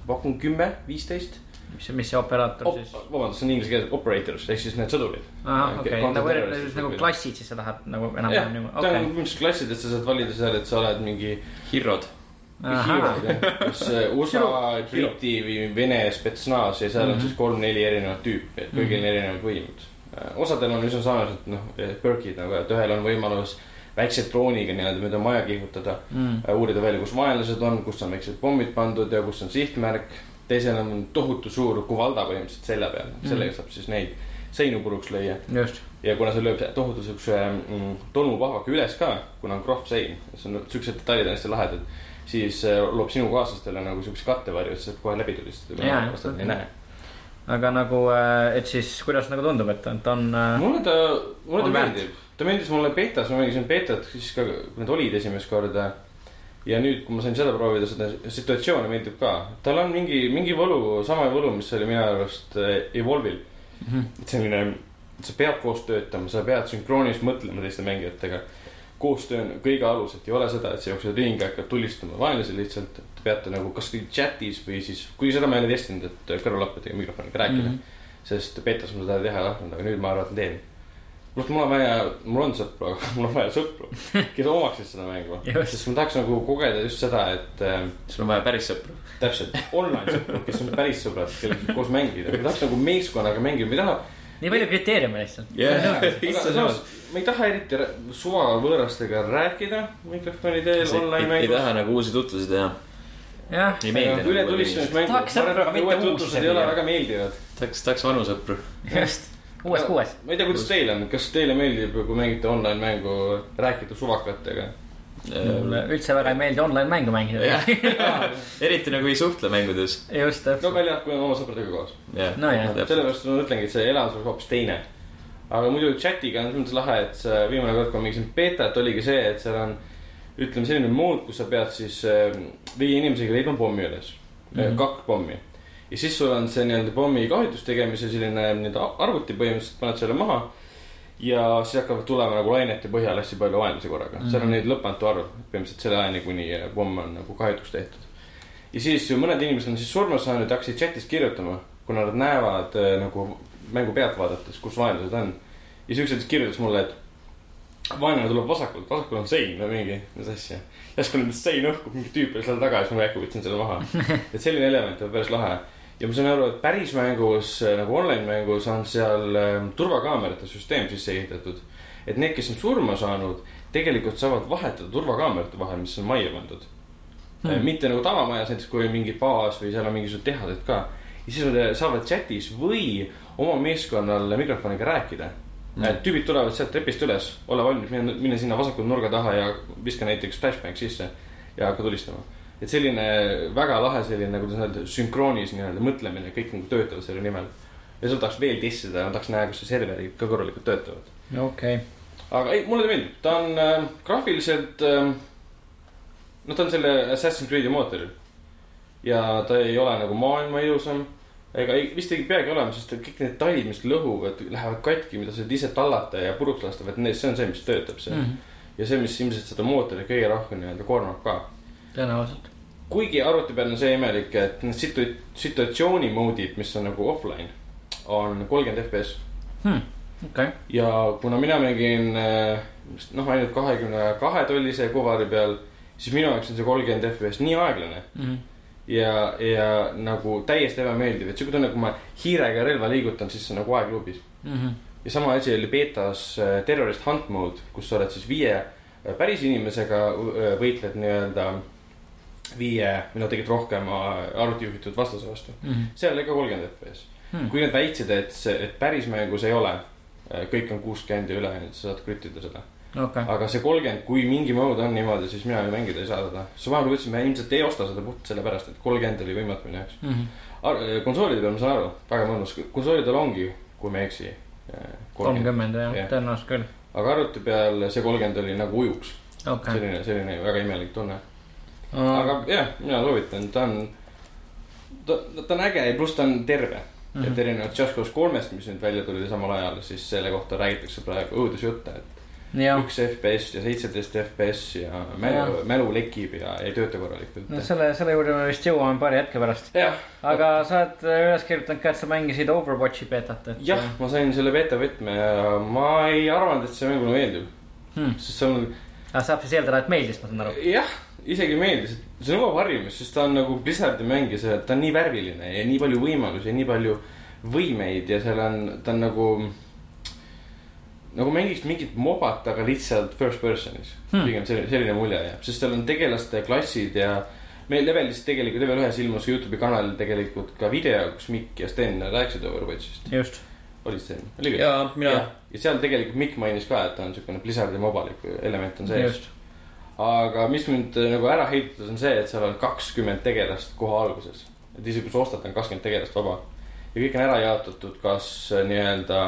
pakun kümme, viisteist mis, mis see operaator Op, siis? vabandust, see on inglise keeles operators ehk siis need sõdurid. ahah, okei, nagu nagu klassid siis sa tahad nagu jah, enam-vähem niimoodi, okei. põhimõtteliselt klassid, et sa saad valida seal, et sa oled mingi Hirrod. hiirod, kas äh, USA, Briti või Vene spetsnaas ja seal on siis kolm-neli erinevat tüüpi, et kõigil on erinevad võimed. osadel on üsna sarnased, noh, perk'id nagu, et ühel on võimalus väikse drooniga nii-öelda mööda maja kihutada Mm. äh, uurida välja, kus vaenlased on, kus on väiksed pommid pandud ja kus on sihtmärk. teisel on tohutu suur kuvalda põhimõtteliselt selja peal, sellega saab siis neid seinu puruks lüüa. ja kuna see lööb tohutu siukse mm, tolmupahvaka üles ka, kuna on krohv sein, see on siuksed detailid on hästi lahedad. Siis äh, loob sinu kaaslastele nagu siukse kattevarju, et sa saad kohe läbi tulistada Jaa,, vastased ei näe. aga nagu, et siis kuidas nagu tundub, et ta on äh, mulle ta, mulle ta meeldib, ta meeldis mulle betas, ma mängisin betat siis ka, kui need olid esimest korda. ja nüüd, kui ma sain seda proovida, seda situatsiooni meeldib ka, tal on mingi, mingi võlu, sama võlu, mis oli minu arust äh, Evolve'il Mhm. et selline, sa pead koos töötama, sa pead sünkroonis mõtlema teiste mängijatega. Koostöö on kõige alus, et ei ole seda, et sa jooksed ringi, hakkad tulistama vaenlasi lihtsalt, et te peate nagu kasvõi chat'is või siis, kui seda ma ei ole testinud, et kõrvalappidega mikrofoniga rääkida mm. -hmm. sest betas ma seda teha ei tahtnud, aga nüüd ma arvan, et teen. pluss mul on vaja, mul on sõpru, aga mul on vaja sõpru, kes omaksid seda mängu. Sest ma tahaks nagu kogeda just seda, et äh, sul on vaja päris sõpru. täpselt online sõpru, kes on päris sõbrad, kellega koos mängida, ma tahaks nagu meeskonnaga mängida, ma ei taha nii palju kriteeriume lihtsalt. samas ma ei taha eriti suva võõrastega rääkida mikrofoni teel online ei, ei mängus. taha nagu uusi tutvusi teha. jah, ei meeldi üle tulistamismängud, Tahaks sõpru, aga mitte uusi ei ole väga meeldivad. tahaks, tahaks vanu sõpru. just. uues kuues. ma ei tea, kuidas teil on, kas teile meeldib, kui mängite online mängu, rääkida suvakatega? mulle üldse väga ei meeldi online mängu mängida. eriti nagu ei suhtle mängudes. just no täpselt. välja, kui on oma sõpradega koos. Nojah. sellepärast ma mõtlengi, et see elamus oleks hoopis teine. Aga muidu chat'iga on selles mõttes lahe, et see viimane kord, kui ma mängisin betat, oligi see, et seal on ütleme selline mood, kus sa pead siis äh, viie inimesega leidma pommi üles mm, Mhm. -hmm. kaks pommi. ja siis sul on see nii-öelda pommi kahjutuste tegemise selline nii-öelda arvuti põhimõtteliselt, paned selle maha. ja siis hakkavad tulema nagu lainete põhjal hästi palju vaenlasi korraga mm, -hmm. seal on neid lõpmatu arv, põhimõtteliselt selle ajani, kuni pomm on nagu kahjutuks tehtud. ja siis mõned inimesed on siis surma saanud ja hakkasid chat'is kirjutama, kuna nad näevad äh, nagu mängu pealt vaadates, kus vaenlased on. ja siis üks näiteks kirjutas mulle, et vaenlane tuleb vasakult, vasakul on sein või mingi, asja. järsku nendest sein õhkub, mingi tüüp oli seal taga ja siis ma äkki võtsin selle maha. et selline element on päris lahe. ja ma saan aru, et päris mängus nagu online mängus on seal äh, turvakaamerate süsteem sisse ehitatud. et need, kes on surma saanud, tegelikult saavad vahetada turvakaamerate vahel, mis on majja pandud hmm.. mitte nagu tavamajas, näiteks kui mingi baas või seal on mingisugused tehased ka. ja siis nad saavad chat'is või oma meeskonnal mikrofoniga rääkida mm.. tüübid tulevad sealt trepist üles, ole valmis, mine, mine sinna vasakule nurga taha ja viska näiteks flashbang sisse ja hakka tulistama. et selline väga lahe selline, kuidas öelda, sünkroonis nii-öelda mõtlemine, kõik nagu töötavad selle nimel. ja seda tahaks veel testida, tahaks näha, kas see serverid ka korralikult töötavad. okei, aga ei, mulle ta meeldib, ta on äh, graafiliselt äh,. noh, ta on selle Assassin's Creed'i mootoril. ja ta ei ole nagu maailma ilusam. Ega ei, vist ei peagi olema, sest kõik need talid, mis lõhuvad, lähevad katki, mida sa saad ise tallata ja puruks lasta, need, see on see, mis töötab seal mm. -hmm. ja see, mis ilmselt seda mootorit kõige rohkem nii-öelda koormab ka tõenäoliselt. kuigi arvuti peal on see imelik, et need situ-, situatsiooni mode'id, mis on nagu offline, on kolmkümmend FPS. okei, ja kuna mina mängin äh, noh, ainult kahekümne kahe tollise kuvari peal, siis minu jaoks on see kolmkümmend FPS nii aeglane ja, ja nagu täiesti ebameeldiv, et sihuke tunne, kui ma hiirega relva liigutan, siis on nagu aegluubis. ja sama asi oli beetas äh, Terrorist Hunt mode, kus sa oled siis viie äh, päris inimesega äh, võitled nii-öelda viie või no tegelikult rohkem arvutijuhitud vastase vastu. seal oli ka kolmkümmend FPS Hmm. kui nad väitsid, et see, et päris mängus ei ole, kõik on kuuskümmend ja ülejäänud, sa saad krüttida seda. okei, aga see kolmkümmend, kui mingi mode on niimoodi, siis mina ju mängida ei saa seda. siis vahepeal mõtlesin, ma ilmselt ei osta seda puht sellepärast, et kolmkümmend oli võimatu minu jaoks. konsoolide peal ma saan aru, väga mõnus, konsoolidel ongi, kui ma ei eksi. kolmkümmend jah Jah., tõenäoliselt küll, aga arvuti peal see kolmkümmend oli nagu ujuks, okei. selline, selline väga imelik tunne. aga jah, mina soovitan, ta on, ta, ta on äge ja pluss ta on terve mm. -hmm. et erinevalt Just Cause kolmest, mis nüüd välja tuli samal ajal, siis selle kohta räägitakse praegu õudusjutte, et üks FPS ja seitseteist FPS ja mälu mälu lekib ja ei tööta korralikult no. selle, selle juurde me vist jõuame paari hetke pärast. aga sa oled üles kirjutanud ka, et sa mängisid Overwatchi beetat, et. jah, ma sain selle beeta võtme ja ma ei arvanud, et see mäng mulle meeldib Hmm. sest see on, aga saab siis eeldada, et meeldis, ma saan aru. jah, isegi meeldis, see nõuab harjumist, sest ta on nagu Blizzardi mäng ja see, ta on nii värviline ja nii palju võimalusi ja nii palju võimeid ja seal on, ta on nagu. Nagu mängiks mingit mobat, aga lihtsalt first person'is Hmm. pigem selline, selline mulje jääb, sest seal on tegelaste klassid ja. meil Levelis tegelikult, Level ühes ilmus Youtube'i kanalil tegelikult ka video, kus Mikk ja Sten rääkisid Overwatchist, just, oli Sten, oli küll? ja mina ja, ja seal tegelikult Mikk mainis ka, et ta on siukene Blizzardi mobalik element on sees. aga mis mind äh, nagu ära heidutas, on see, et seal on kakskümmend tegelast kohe alguses. et isegi kui sa ostad, on kakskümmend tegelast vaba. ja kõik on ära jaotatud, kas äh, nii-öelda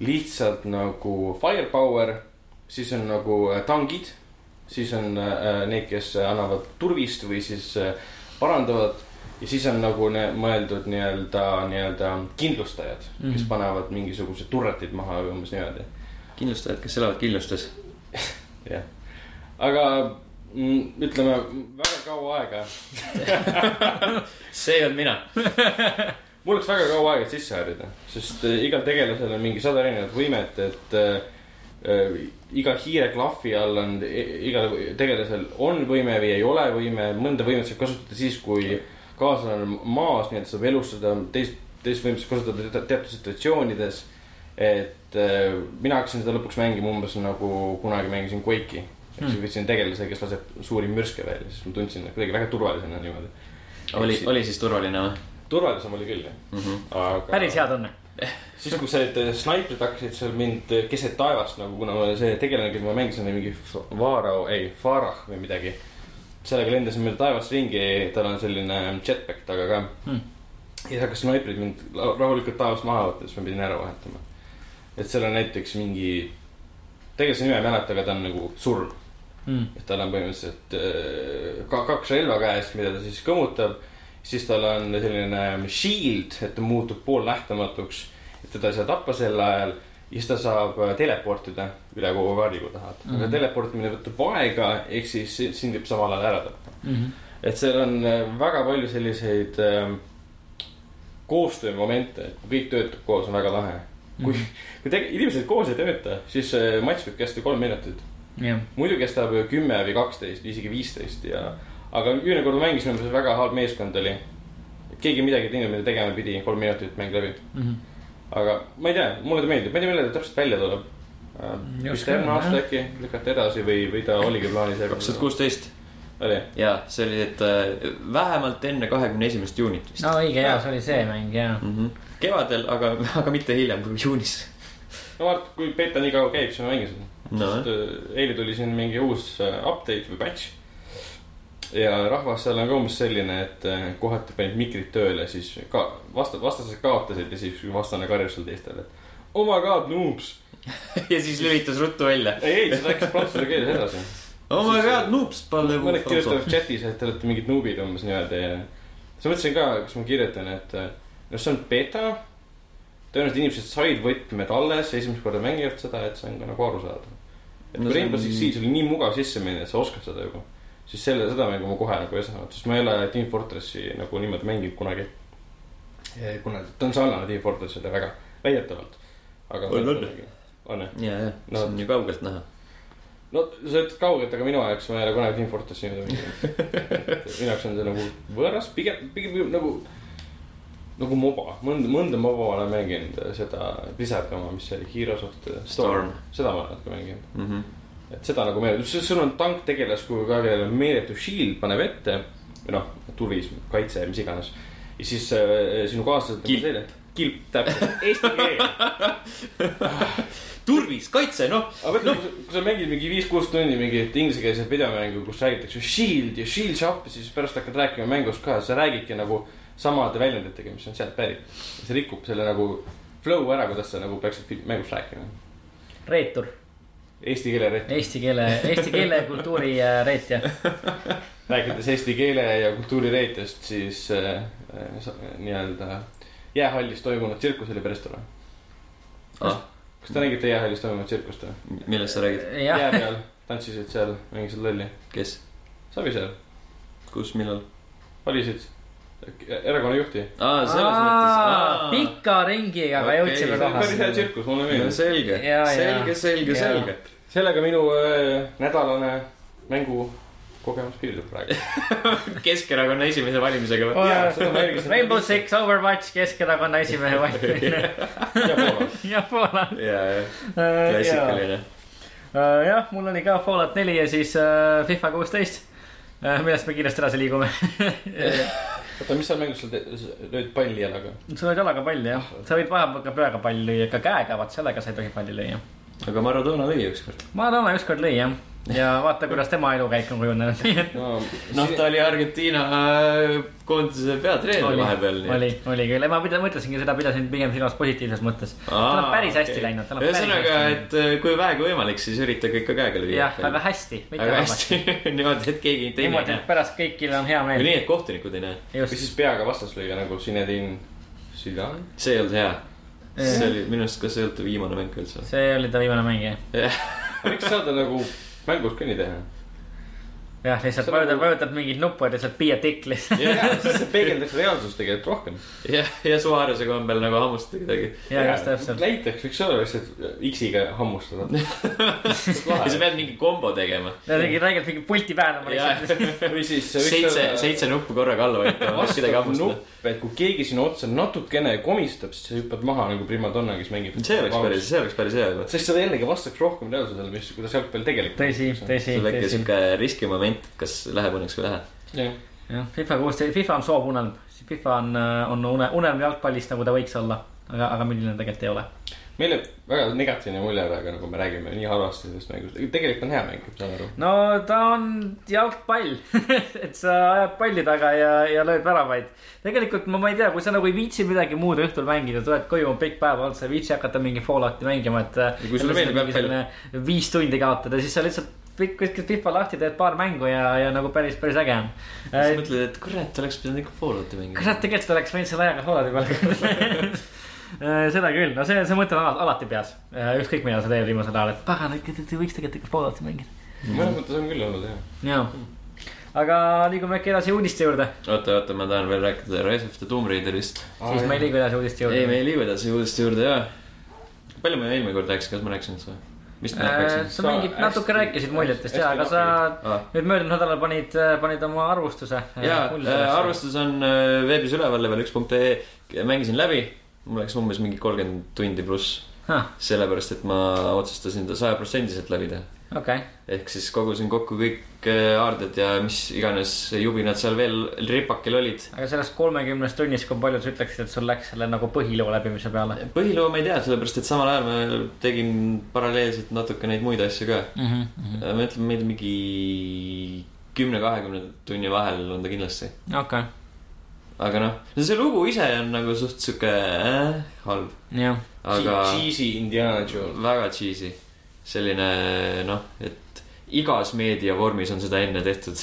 lihtsalt nagu firepower, siis on nagu äh, tangid, siis on äh, need, kes annavad turvist või siis äh, parandavad ja siis on nagu ne, mõeldud nii-öelda, nii-öelda kindlustajad mm, -hmm. kes Mhm. panevad mingisugused turretid maha või umbes niimoodi kindlustajad, kes elavad kindlustes. jah, aga mm, ütleme väga kaua aega, see olen mina. mul läks väga kaua aega, et sisse harjuda, sest äh, igal tegelasel on mingi sada erinevat võimet, et äh, iga hiire klahvi all on, igal tegelasel on võime või ei ole võime, mõnda võimet saab kasutada siis, kui kaaslane on maas, nii et saab elustada, teist, teist võimet saab kasutada te- teatud situatsioonides. et äh, mina hakkasin seda lõpuks mängima umbes nagu kunagi mängisin Quake'i. ehk siis võtsin tegelase, kes laseb suuri mürske välja, siis ma tundsin kuidagi väga turvalisena niimoodi. oli, oli siis turvaline või turvalisem oli küll jah, mm? -hmm. aga. päris hea tunne. siis, kui see, et snaiprid hakkasid seal mind keset taevast nagu, kuna see tegelane, keda ma mängisin, oli mingi Varao, ei, Farah või midagi. sellega lendasin mööda taevast ringi, tal on selline jetpack taga ka Hmm. ja siis hakkas snaiprid mind rahulikult taevast maha võtta, siis ma pidin ära vahetama. et seal on näiteks mingi, tegelase nime ei mäleta, aga ta on nagu surm. Mm. et tal on põhimõtteliselt äh, ka kaks relva käes, mida ta siis kõmutab. Siis tal on selline shield, et ta muutub poolnähtamatuks, et teda ei saa tappa sel ajal. ja siis ta saab äh, teleportida üle kogu kaardi, kui tahad mm. -hmm. aga teleportimine võtab aega, ehk siis si- sind võib samal ajal ära tappa. Mhm. et seal on äh, väga palju selliseid äh, koostöömomente, et kui kõik töötab koos, on väga lahe. kui, kui tege-, inimesed koos ei tööta, siis see matš võib kesta kolm minutit jah, muidu kestab kümme või kaksteist, isegi viisteist ja, aga kord ma mängisin, umbes väga halb meeskond oli. keegi midagi teinud, mida tegema pidi, kolm minutit mäng läbi. Mhm. aga ma ei tea, mulle ta meeldib, ma ei tea, millal ta täpselt välja tuleb. Vist oska järgmine aasta äkki lükati edasi või, või ta oligi plaanis. kaks tuhat. kuusteist oli, ja see oli, et äh, vähemalt enne kahekümne esimest juunit vist no õige ja see oli see mäng ja. mm. -hmm. kevadel, aga, aga mitte hiljem kui juunis. no vaata, kui beeta nii kaua käib, siis ma mängin seda No. sest äh, eile tuli siin mingi uus äh, update või patch. Ja rahvas seal on ka umbes selline, et äh, kohati panid mikrid tööle, siis ka vasta-, vastased kaotasid ja siis vastane karjus seal teistele, et. Oh my god, noobs. ja siis lülitas ruttu välja. ei, ei, see läks prantsuse keeles edasi. oh my god, noobs, palle. mõned kirjutavad chatis, et te olete mingid nuubid umbes niimoodi ja. siis mõtlesin ka, kas ma kirjutan, et äh, no see on beeta. tõenäoliselt inimesed said võtmed alles, esimest korda mängivad seda, et see on ka nagu arusaadav. et No kui Rainbow Six Siege oli nii mugav sisse minna, et sa oskad seda juba. Siis selle, seda mängu ma kohe nagu ei saanud, sest ma ei ole Team Fortressi nagu niimoodi mänginud kunagi. kuna ta on sarnane Team Fortressile väga, väidetavalt. aga. On, on. on jah? ja, ja, No. see on ju kaugelt näha. no sa ütled kaugelt, aga minu jaoks ma ei ole kunagi Team Fortressi niimoodi mänginud. minu jaoks on see nagu võõras, pigem, pigem nagu, nagu moba, mõnda, mõnda moba olen mänginud, seda Blizzard oma, mis see oli, Heroes of the Storm, Storm. seda ma olen natuke mänginud. Mm -hmm. Et seda nagu meeldib, sul on tank tegelaskuju ka, kellel on meeletu shield paneb ette või noh, turism, kaitse, mis iganes. ja siis äh, sinu kaaslased. Kilp. kilp, täpselt, eesti keel. turvis, kaitse, noh. aga mõtle, kui sa mängid mingi viis-kuus tundi mingit inglisekeelset videomängu, kus räägitakse shield ja shield shop siis pärast hakkad rääkima mängust ka, sa räägidki nagu samade väljenditega, mis on sealt pärit. see rikub selle nagu flow ära, kuidas sa nagu peaksid mängust rääkima. reetur, Eesti keele rett, eesti keele, eesti keele ja kultuuri äh, reetja. rääkides eesti keele ja kultuuri reetest, siis äh, äh, nii-öelda jäähallis toimunud tsirkus oli päris tore. Ah, kas te nägite jäähallis toimunud tsirkust või? millest sa räägid, jah jää, peal tantsisid seal, mängisid lolli. kes, Savisaar, kus, millal? valisid erakonna juhti aa, selles mõttes. pika ringiga, aga Okei, jõudsime oli päris hea kohale. tsirkus, mulle meeldis. selge, selge, selge, selge. Sellega minu äh, nädalane mängukogemus piirdub praegu. Keskerakonna esimese valimisega või? Jälgisin. Rainbow Six, Overwatch, Keskerakonna esimehe valimine ja Poola. ja ja, ja, klassikaline. jah, mul oli ka Fallout neli ja siis äh, FIFA kuusteist, millest me kiiresti edasi liigume. oota, mis seal mängus te- lööd palli jalaga? sa lööd jalaga palli jah, sa võid vahepeal ka peaga palli lüüa, ka käega, vaat sellega sa ei tohi palli lüüa. Aga Maradona lõi ükskord. Maradona ükskord lõi jah, ja vaata, kuidas tema elukäik on kujunenud, no noh, ta oli Argentiina äh, koondise peatreener oli, vahepeal. oli, oli küll, ma pida- mõtlesingi seda, pidasin pigem silmas positiivses mõttes. tal on päris hästi läinud, on päris ühesõnaga, läinud. et äh, kui vähegi võimalik, siis üritage ikka käega lüüa. jah, väga hästi, halvasti. hästi, niimoodi, et keegi teine ei niimoodi, näe et. pärast kõigil on hea või meel. nii, et kohtunikud ei näe. või siis peaga vastas lüüa nagu Zinedine Zidane. see ei olnud hea. See oli minu arust, kas see ei olnud ta viimane mäng üldse? see oli ta viimane mäng jah. võiks saada nagu mängus ka nii teha. jah, lihtsalt See vajutad vajutad mingit nuppu ja lihtsalt be a dick lihtsalt. siis see peegeldaks reaalsust tegelikult rohkem. jah, ja Suarese kombel nagu hammustada kedagi. ja just täpselt. näiteks võiks olla lihtsalt X-iga hammustada. ja sa pead mingi kombo tegema. ja mingi räigelt mingi pulti väänama lihtsalt. või siis. seitse, seitse nuppu korraga alla vajutama, vastav nupp, et kui keegi sinu otsa natukene komistab, siis sa hüppad maha nagu primadonna, kes mängib. see oleks päris, see oleks päris hea juba. sest see jällegi vastaks rohkem reaalsusele, mis, kuidas jalgpall tegelikult. tõsi, tõsi, tõsi. siuke riskimoment, et kas läheb õnneks või ei lähe. jah, jah, FIFA kuusteist, FIFA on soovunelm. FIFA on, on une, unelm jalgpallist, nagu ta võiks olla. aga, aga milline tegelikult ei ole. meil jääb väga negatiivne mulje praegu, nagu me räägime nii halvasti sellest mängust. tegelikult on hea mäng, saan aru. no ta on jalgpall, et sa ajad palli taga ja, ja lööd väravaid. tegelikult ma, ma ei tea, kui sa nagu ei viitsi midagi muud õhtul mängida, tuled koju, on pikk päev olnud, sa ei viitsi hakata mingi Fallouti mängima, et. Ja kui sulle meeldib jalgpall.. viis tundi kaotada, siis sa lihtsalt kuskilt FIFA lahti teed paar mängu ja, ja nagu päris, päris äge on. siis mõtled, et kurat, oleks pidanud ikka Fallouti mängima. kurat, tegelikult oleks võinud selle ajaga Fallouti peale seda küll, no see, see mõte on ala- alati peas, ükskõik millal sa teed viimasel ajal, et pagan, et te võiks tegelikult ikka Fallouti mängida. mõnes mõttes on küll olnud hea. jaa, aga liigume äkki edasi uudiste juurde, oota, oota, ma tahan veel rääkida Rise of the Tomb Raiderist. siis me ei liigu edasi uudiste juurde. ei, me ei liigu edasi uudiste juurde, jaa. palju me eelmine kord rääkisime, kas ma rääkisin seda? Ma Äh, rääkisin. sa mingit natuke hästi- rääkisid muljetest ja, aga sa Ah. nüüd möödunud nädalal panid, panid oma arvustuse. arvestus on äh, veebis üleval, level üks punkt ee, mängisin läbi. mul läks umbes mingi kolmkümmend tundi pluss, sellepärast et ma otsustasin ta sajaprotsendiliselt läbi teha. okei, ehk siis kogusin kokku kõik äh, aarded ja mis iganes jubinad seal veel ripakil olid. aga sellest kolmekümnest tunnist, kui palju sa ütleksid, et sul läks selle nagu põhiloo läbimise peale põhiloo ma ei tea, sellepärast et samal ajal ma tegin paralleelselt natuke neid muid asju ka. mm? -hmm. ma ütlen, meil mingi kümne-kahekümne tunni vahel on ta kindlasti. okei, aga noh, see lugu ise on nagu suht sihuke äh, halb, jah, aga Cheesy Indiana Jones. väga cheesy. Selline noh, et igas meediavormis on seda enne tehtud.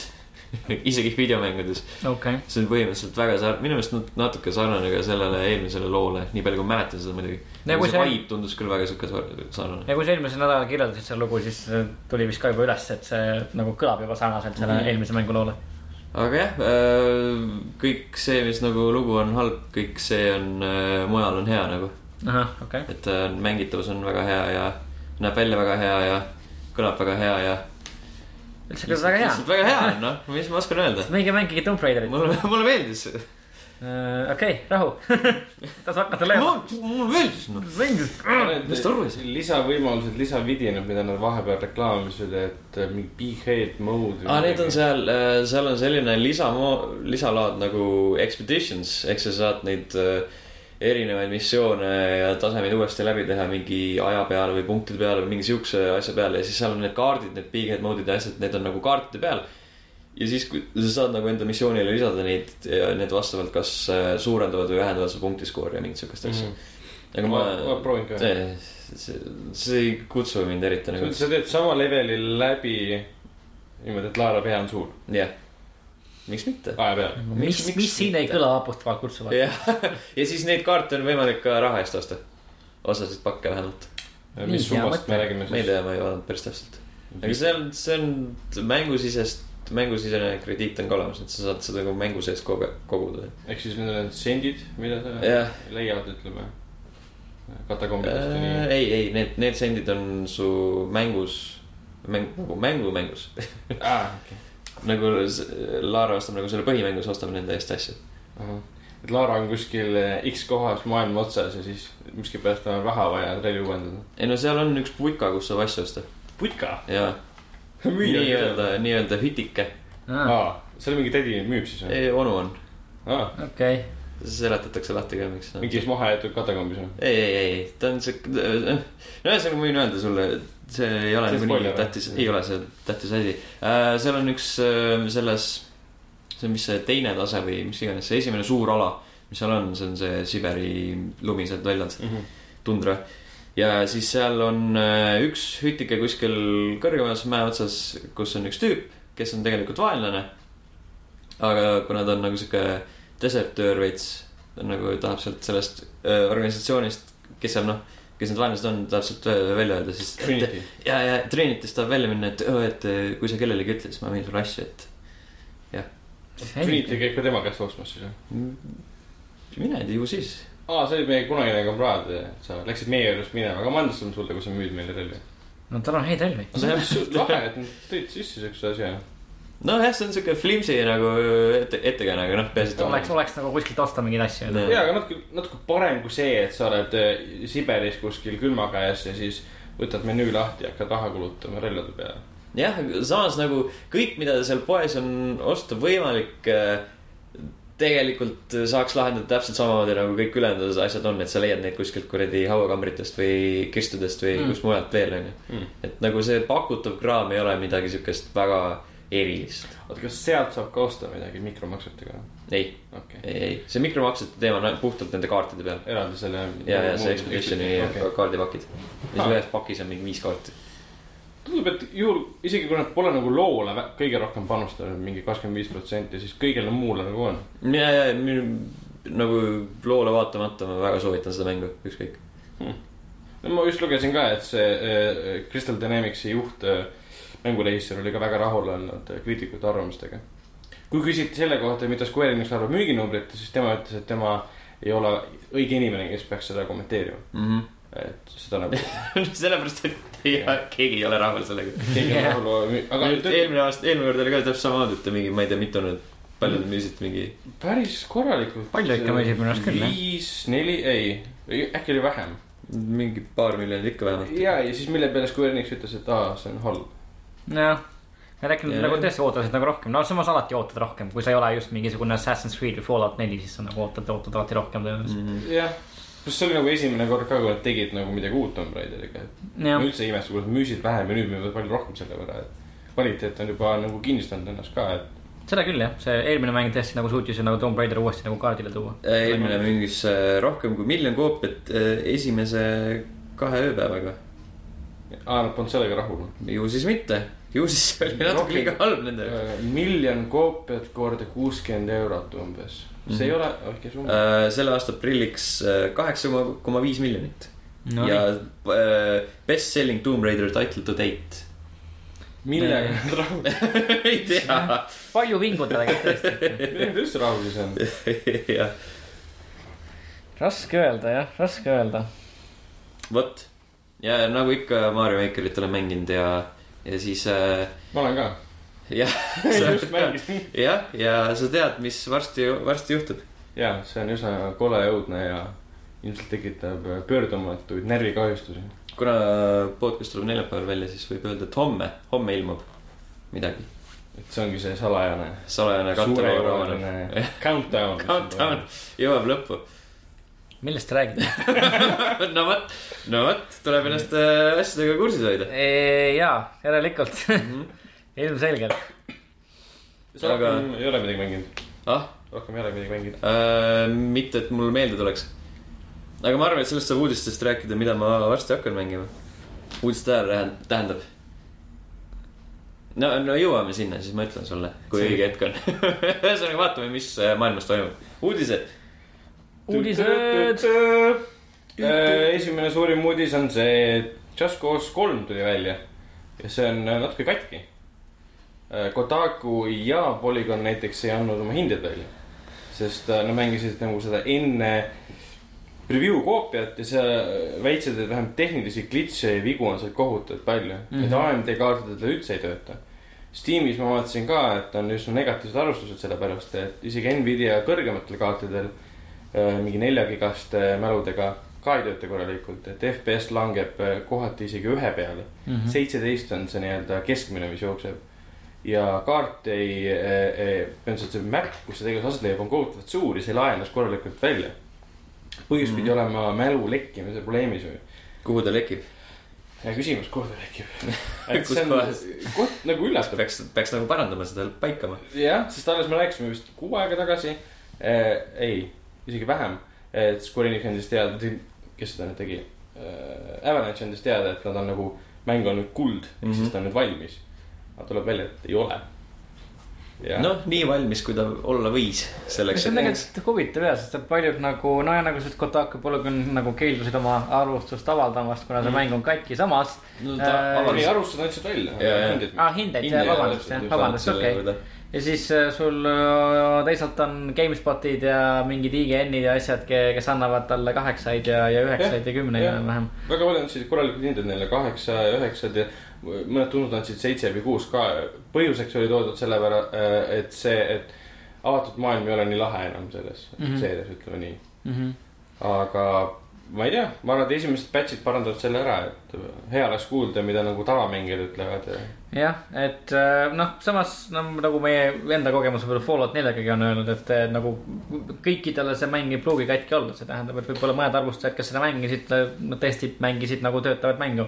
isegi videomängudes, okei, see on põhimõtteliselt väga sar-, minu meelest nat- natuke sarnane ka sellele eelmisele loole, nii palju kui ma mäletan seda muidugi. Ja kui see see- vibe tundus küll väga sihuke sar- sarnane. ja kui sa eelmisel nädalal kirjeldasid seda lugu, siis äh, tuli vist ka juba üles, et see nagu kõlab juba sarnaselt selle Mhm. eelmise mängu loole. aga jah, kõik see, mis nagu lugu on halb, kõik see on äh, mujal on hea nagu. ahah, okei, et äh, mängitavus on väga hea ja näeb välja väga hea ja kõlab väga hea ja. üldse kõlab väga hea. väga hea on noh, mis ma oskan öelda. minge mängige Tomb Raiderit. mulle, mulle meeldis. okei, rahu. tasu hakata lööma. mulle meeldis noh. Mis ta arvasid? lisavõimalused, lisavidinad, mida nad vahepeal reklaamisid, et äh, mingi big head mode. aa, need on seal, seal on selline lisa, lisalaad nagu expeditions ehk sa saad neid äh, erinevaid missioone ja tasemeid uuesti läbi teha mingi aja peale või punktide peale või mingi siukse asja peale ja siis seal on need kaardid, need big head mode'id ja asjad, need on nagu kaartide peal. ja siis, kui sa saad nagu enda missioonile lisada neid ja need vastavalt kas äh, suurendavad või vähendavad su punktiskoori ja mingit siukest asja. aga ma ma,, ma proovin ka. see, see, see ei kutsu mind eriti nagu, sa teed sama leveli läbi niimoodi, et Laara pea on suur, jah. Miks mitte? aja peal. mis, mis siin ei kõla vapustavalt kutsuvalt? jah, ja siis neid kaarte on võimalik ka raha eest osta. osasid pakke vähemalt. mis summast me räägime ma ei siis? tea, ma ei vaadanud päris täpselt. aga see on, see on mängusisest, mängusisene krediit on ka olemas, et sa saad seda nagu mängu sees kogu- koguda. ehk siis need on need sendid, mida sa jah, leiad, ütleme. katakombidest ja nii. ei, ei need, need sendid on su mängus, mäng, nagu mängu mängus. aa, okei. Nagu Laara ostab nagu selle põhimängus, ostame nende eest asju. et Laara on kuskil X kohas maailma otsas ja siis miskipärast on raha vaja relvi uuendada. ei no seal on üks putka, kus saab asju osta putka. ja nii-öelda, nii-öelda hütike, aa, seal mingi tädi müüb siis või? onu on, okei, seletatakse lahti ka, miks. mingis mahajäetud katakombis või? ei, ei, ei, ta on see, no ühesõnaga ma võin öelda sulle, see ei ole See nagu tähtis, ei ole see tähtis asi äh,. seal on üks äh, selles, see on, mis see teine tase või mis iganes, see esimene suur ala, mis seal on, see on see Siberi lumised väljad, tundra. ja siis seal on äh, üks hütike kuskil kõrgemas mäe otsas, kus on üks tüüp, kes on tegelikult vaenlane. aga kuna ta on nagu sihuke desertöör veits, ta on nagu tahab sealt sellest äh, organisatsioonist, kes seal noh, kes need vaenlased on, tahab sealt äh, välja öelda, siis. Trinity. ja, ja Trinityst tahab välja minna, et, et äh, kui sa kellelegi ütled, siis ma võin sulle asju, et Trinity käib ka tema käest ostmas siis või? mine tea, ju siis. aa, see oli meie kunagine kamraad, sa läksid meie juurest minema, aga ma andestasin sulle, kui sa müüd meile relvi. no tal on häid relvi. see on suht lahe, et nad tõid sisse siukse asja. nojah, see on sihuke flimsi nagu ette, ettekääne, aga noh, peaasi, et oleks, oleks nagu kuskilt osta mingeid asju. Jaa, aga natuke, natuke parem kui see, et sa oled Siberis kuskil külma käes ja siis võtad menüü lahti ja hakkad raha kulutama relvade peale. jah, samas nagu kõik, mida seal poes on osta võimalik, tegelikult saaks lahendada täpselt samamoodi nagu kõik ülejäänud asjad on, et sa leiad neid kuskilt kuradi hauakambritest või kirstudest või Mm. mm. kust mujalt veel, onju. Mm. et nagu see pakutav kraam ei ole midagi siukest väga erilist. oota, kas sealt saab ka osta midagi mikromaksetega? ei, okei, ei, ei, see mikromaksete teema on puhtalt nende kaartide peal. eraldi selle. ja, ja see Expeditioni okay. kaardipakid. ja Ah. siis ühes pakis on mingi viis kaarti. tundub, et juhul, isegi kui nad pole nagu loole kõige rohkem panustanud, mingi kakskümmend viis protsenti, siis kõigele muule nagu on. ja, ja minu- nagu loole vaatamata ma väga soovitan seda mängu, ükskõik. no ma just lugesin ka, et see äh, Crystal Dynamicsi juht äh,, mängurežissöör oli ka väga rahul olnud äh, kriitikute arvamustega. kui küsiti selle kohta, mida Square Enix arvab müüginumbritest, siis tema ütles, et tema ei ole õige inimene, kes peaks seda kommenteerima. Mhm. et seda nagu sellepärast, et ei, keegi ei ole rahul sellega. keegi on Jah. rahul, aga nüüd eelmine aasta, eelmine kord oli ka täpselt samamoodi, et mingi, ma ei tea, mitu nüüd, palju nad müüsid mingi. päris korralikult. Palju ikka müüsid minu arust küll, jah. viis, neli, ei, äkki oli vähem. mingi paar miljonit ikka vähemalt. ja, ja siis mille peale Square Enix ütles, et aa, see on halb. jah, ma räägin Jaa. nagu tõesti ootasid nagu rohkem, no samas alati ootad rohkem, kui sa ei ole just mingisugune Assassin's Creed või Fallout neli, siis sa nagu ootad, ootad alati rohkem tõenäoliselt Mhm. jah, pluss see oli nagu esimene kord ka, kui nad tegid nagu midagi uut Tomb Raideriga, et mm.. ma üldse ei imesta, kui nad müüsid vähem ja nüüd müüvad palju rohkem selle võrra, et kvaliteet on juba nagu kinnistanud ennast ka, et seda küll jah, see eelmine mäng tõesti nagu suutis ju nagu Tomb Raider uuesti nagu kaardile tuua. eelmine müügis äh, rohkem kui miljon koopiat äh, esimese kahe ööpäevaga. aa, nad polnud sellega rahul. ju siis mitte, ju siis see oli natuke Rohkem- liiga halb nendele. Äh, miljon koopiat korda kuuskümmend eurot umbes, see ei Mhm. ole väike summa. Äh, selle aasta aprilliks äh, kaheksa koma viis miljonit no, ja äh, best selling Tomb Raider title to date. millega nad rahul, ei tea, palju vingutada kõik tõesti. millega nad üldse rahul siis on? jah, raske öelda jah, raske öelda. vot ja nagu ikka Mario Makerit olen mänginud ja, ja siis äh, ma olen ka, jah, just mängisin. jah, ja sa tead, mis varsti, varsti juhtub. ja see on üsna kole ja õudne ja ilmselt tekitab pöördumatuid närvikahjustusi. kuna podcast tuleb neljapäeval välja, siis võib öelda, et homme, homme ilmub midagi. et see ongi see salajane, salajane countdown. Countdown jõuab lõppu. Millest te räägite? no vot, no vot, tuleb ennast äh, asjadega kursis hoida. jaa, järelikult, ilmselgelt. sa Aga- ei ole midagi mänginud, ah, rohkem ei ole midagi mänginud. Äh, mitte, et mul meelde tuleks. aga ma arvan, et sellest saab uudistest rääkida, mida ma varsti hakkan mängima. uudiste ajal tähend- tähendab. no, no jõuame sinna, siis ma ütlen sulle, kui õige hetk on. ühesõnaga vaatame, mis äh, maailmas toimub. uudised. uudised. Äh, esimene suurim uudis on see, et Just Cause kolm tuli välja ja see on äh, natuke katki. Kotaku ja Polygon näiteks ei andnud oma hindeid välja, sest äh, nad mängisid nagu seda enne preview koopiat ja sa väitsid, et vähemalt tehnilisi glitch'e ja vigu on seal kohutavalt palju mm, -hmm. et AMD kaartidel üldse ei tööta. Steamis ma vaatasin ka, et on üsna negatiivsed arvustused sellepärast, et isegi Nvidia kõrgematel kaartidel äh, mingi neljagigaste mäludega ka ei tööta korralikult, et FPS langeb äh, kohati isegi ühe peale. Mhm. seitseteist on see nii-öelda keskmine, mis jookseb. ja kaart ei, ei, põhimõtteliselt see map, kus see tegevus aset leiab, on kohutavalt suur ja see ei lae ennast korralikult välja. põhjus mm -hmm. pidi olema mälu lekkimise probleemis või? kuhu ta lekib? hea küsimus, kuhu ta lekib? et Kus kohas?, koht nagu üllatab. peaks, peaks nagu parandama seda, paikama. jah, sest alles me rääkisime vist kuu aega tagasi äh,. ei, isegi vähem, et Square Enix andis teada, kes seda nüüd tegi äh,. Avalanche andis teada, et nad on nagu, mäng on nüüd kuld mm, -hmm. Mhm. siis ta on nüüd valmis. aga tuleb välja, et ei ole. noh, nii valmis, kui ta olla võis. selleks, see on et. tegelikult huvitav jah, sest et paljud nagu, no ja nagu see Kotaku Polygon nagu keeldusid oma arvustust avaldamast, kuna see Mm. mäng on katki, samas. no Äh, ta ei, avaldas. arvustused andsid välja. Ja, ja. aa, hindeid, Hinde, vabandust, jah, vabandust, okei. Ja siis äh, sul äh, teisalt on GameSpotid ja mingid IGN-id ja asjad, kes annavad talle kaheksaid ja, ja üheksaid ja kümneid enam-vähem. väga paljud andsid korralikud hinded neile, kaheksa ja üheksad ja mõned tundnud andsid seitse või kuus ka. põhjuseks oli toodud selle võrra, et see, et avatud maailm ei ole nii lahe enam selles mm. -hmm. seerias, ütleme nii. Mhm. aga ma ei tea, ma arvan, et esimesed batch'id parandavad selle ära, et hea oleks kuulda, mida nagu tavamängijad ütlevad ja jah, et äh, noh, samas no, nagu meie enda kogemus võib-olla Fallout neljagagi on öelnud, et nagu kõikidele see mäng ei pruugi katki olla, see tähendab, et võib-olla mõned arvustajad, kes seda mängisid, tõesti mängisid nagu töötavat mängu.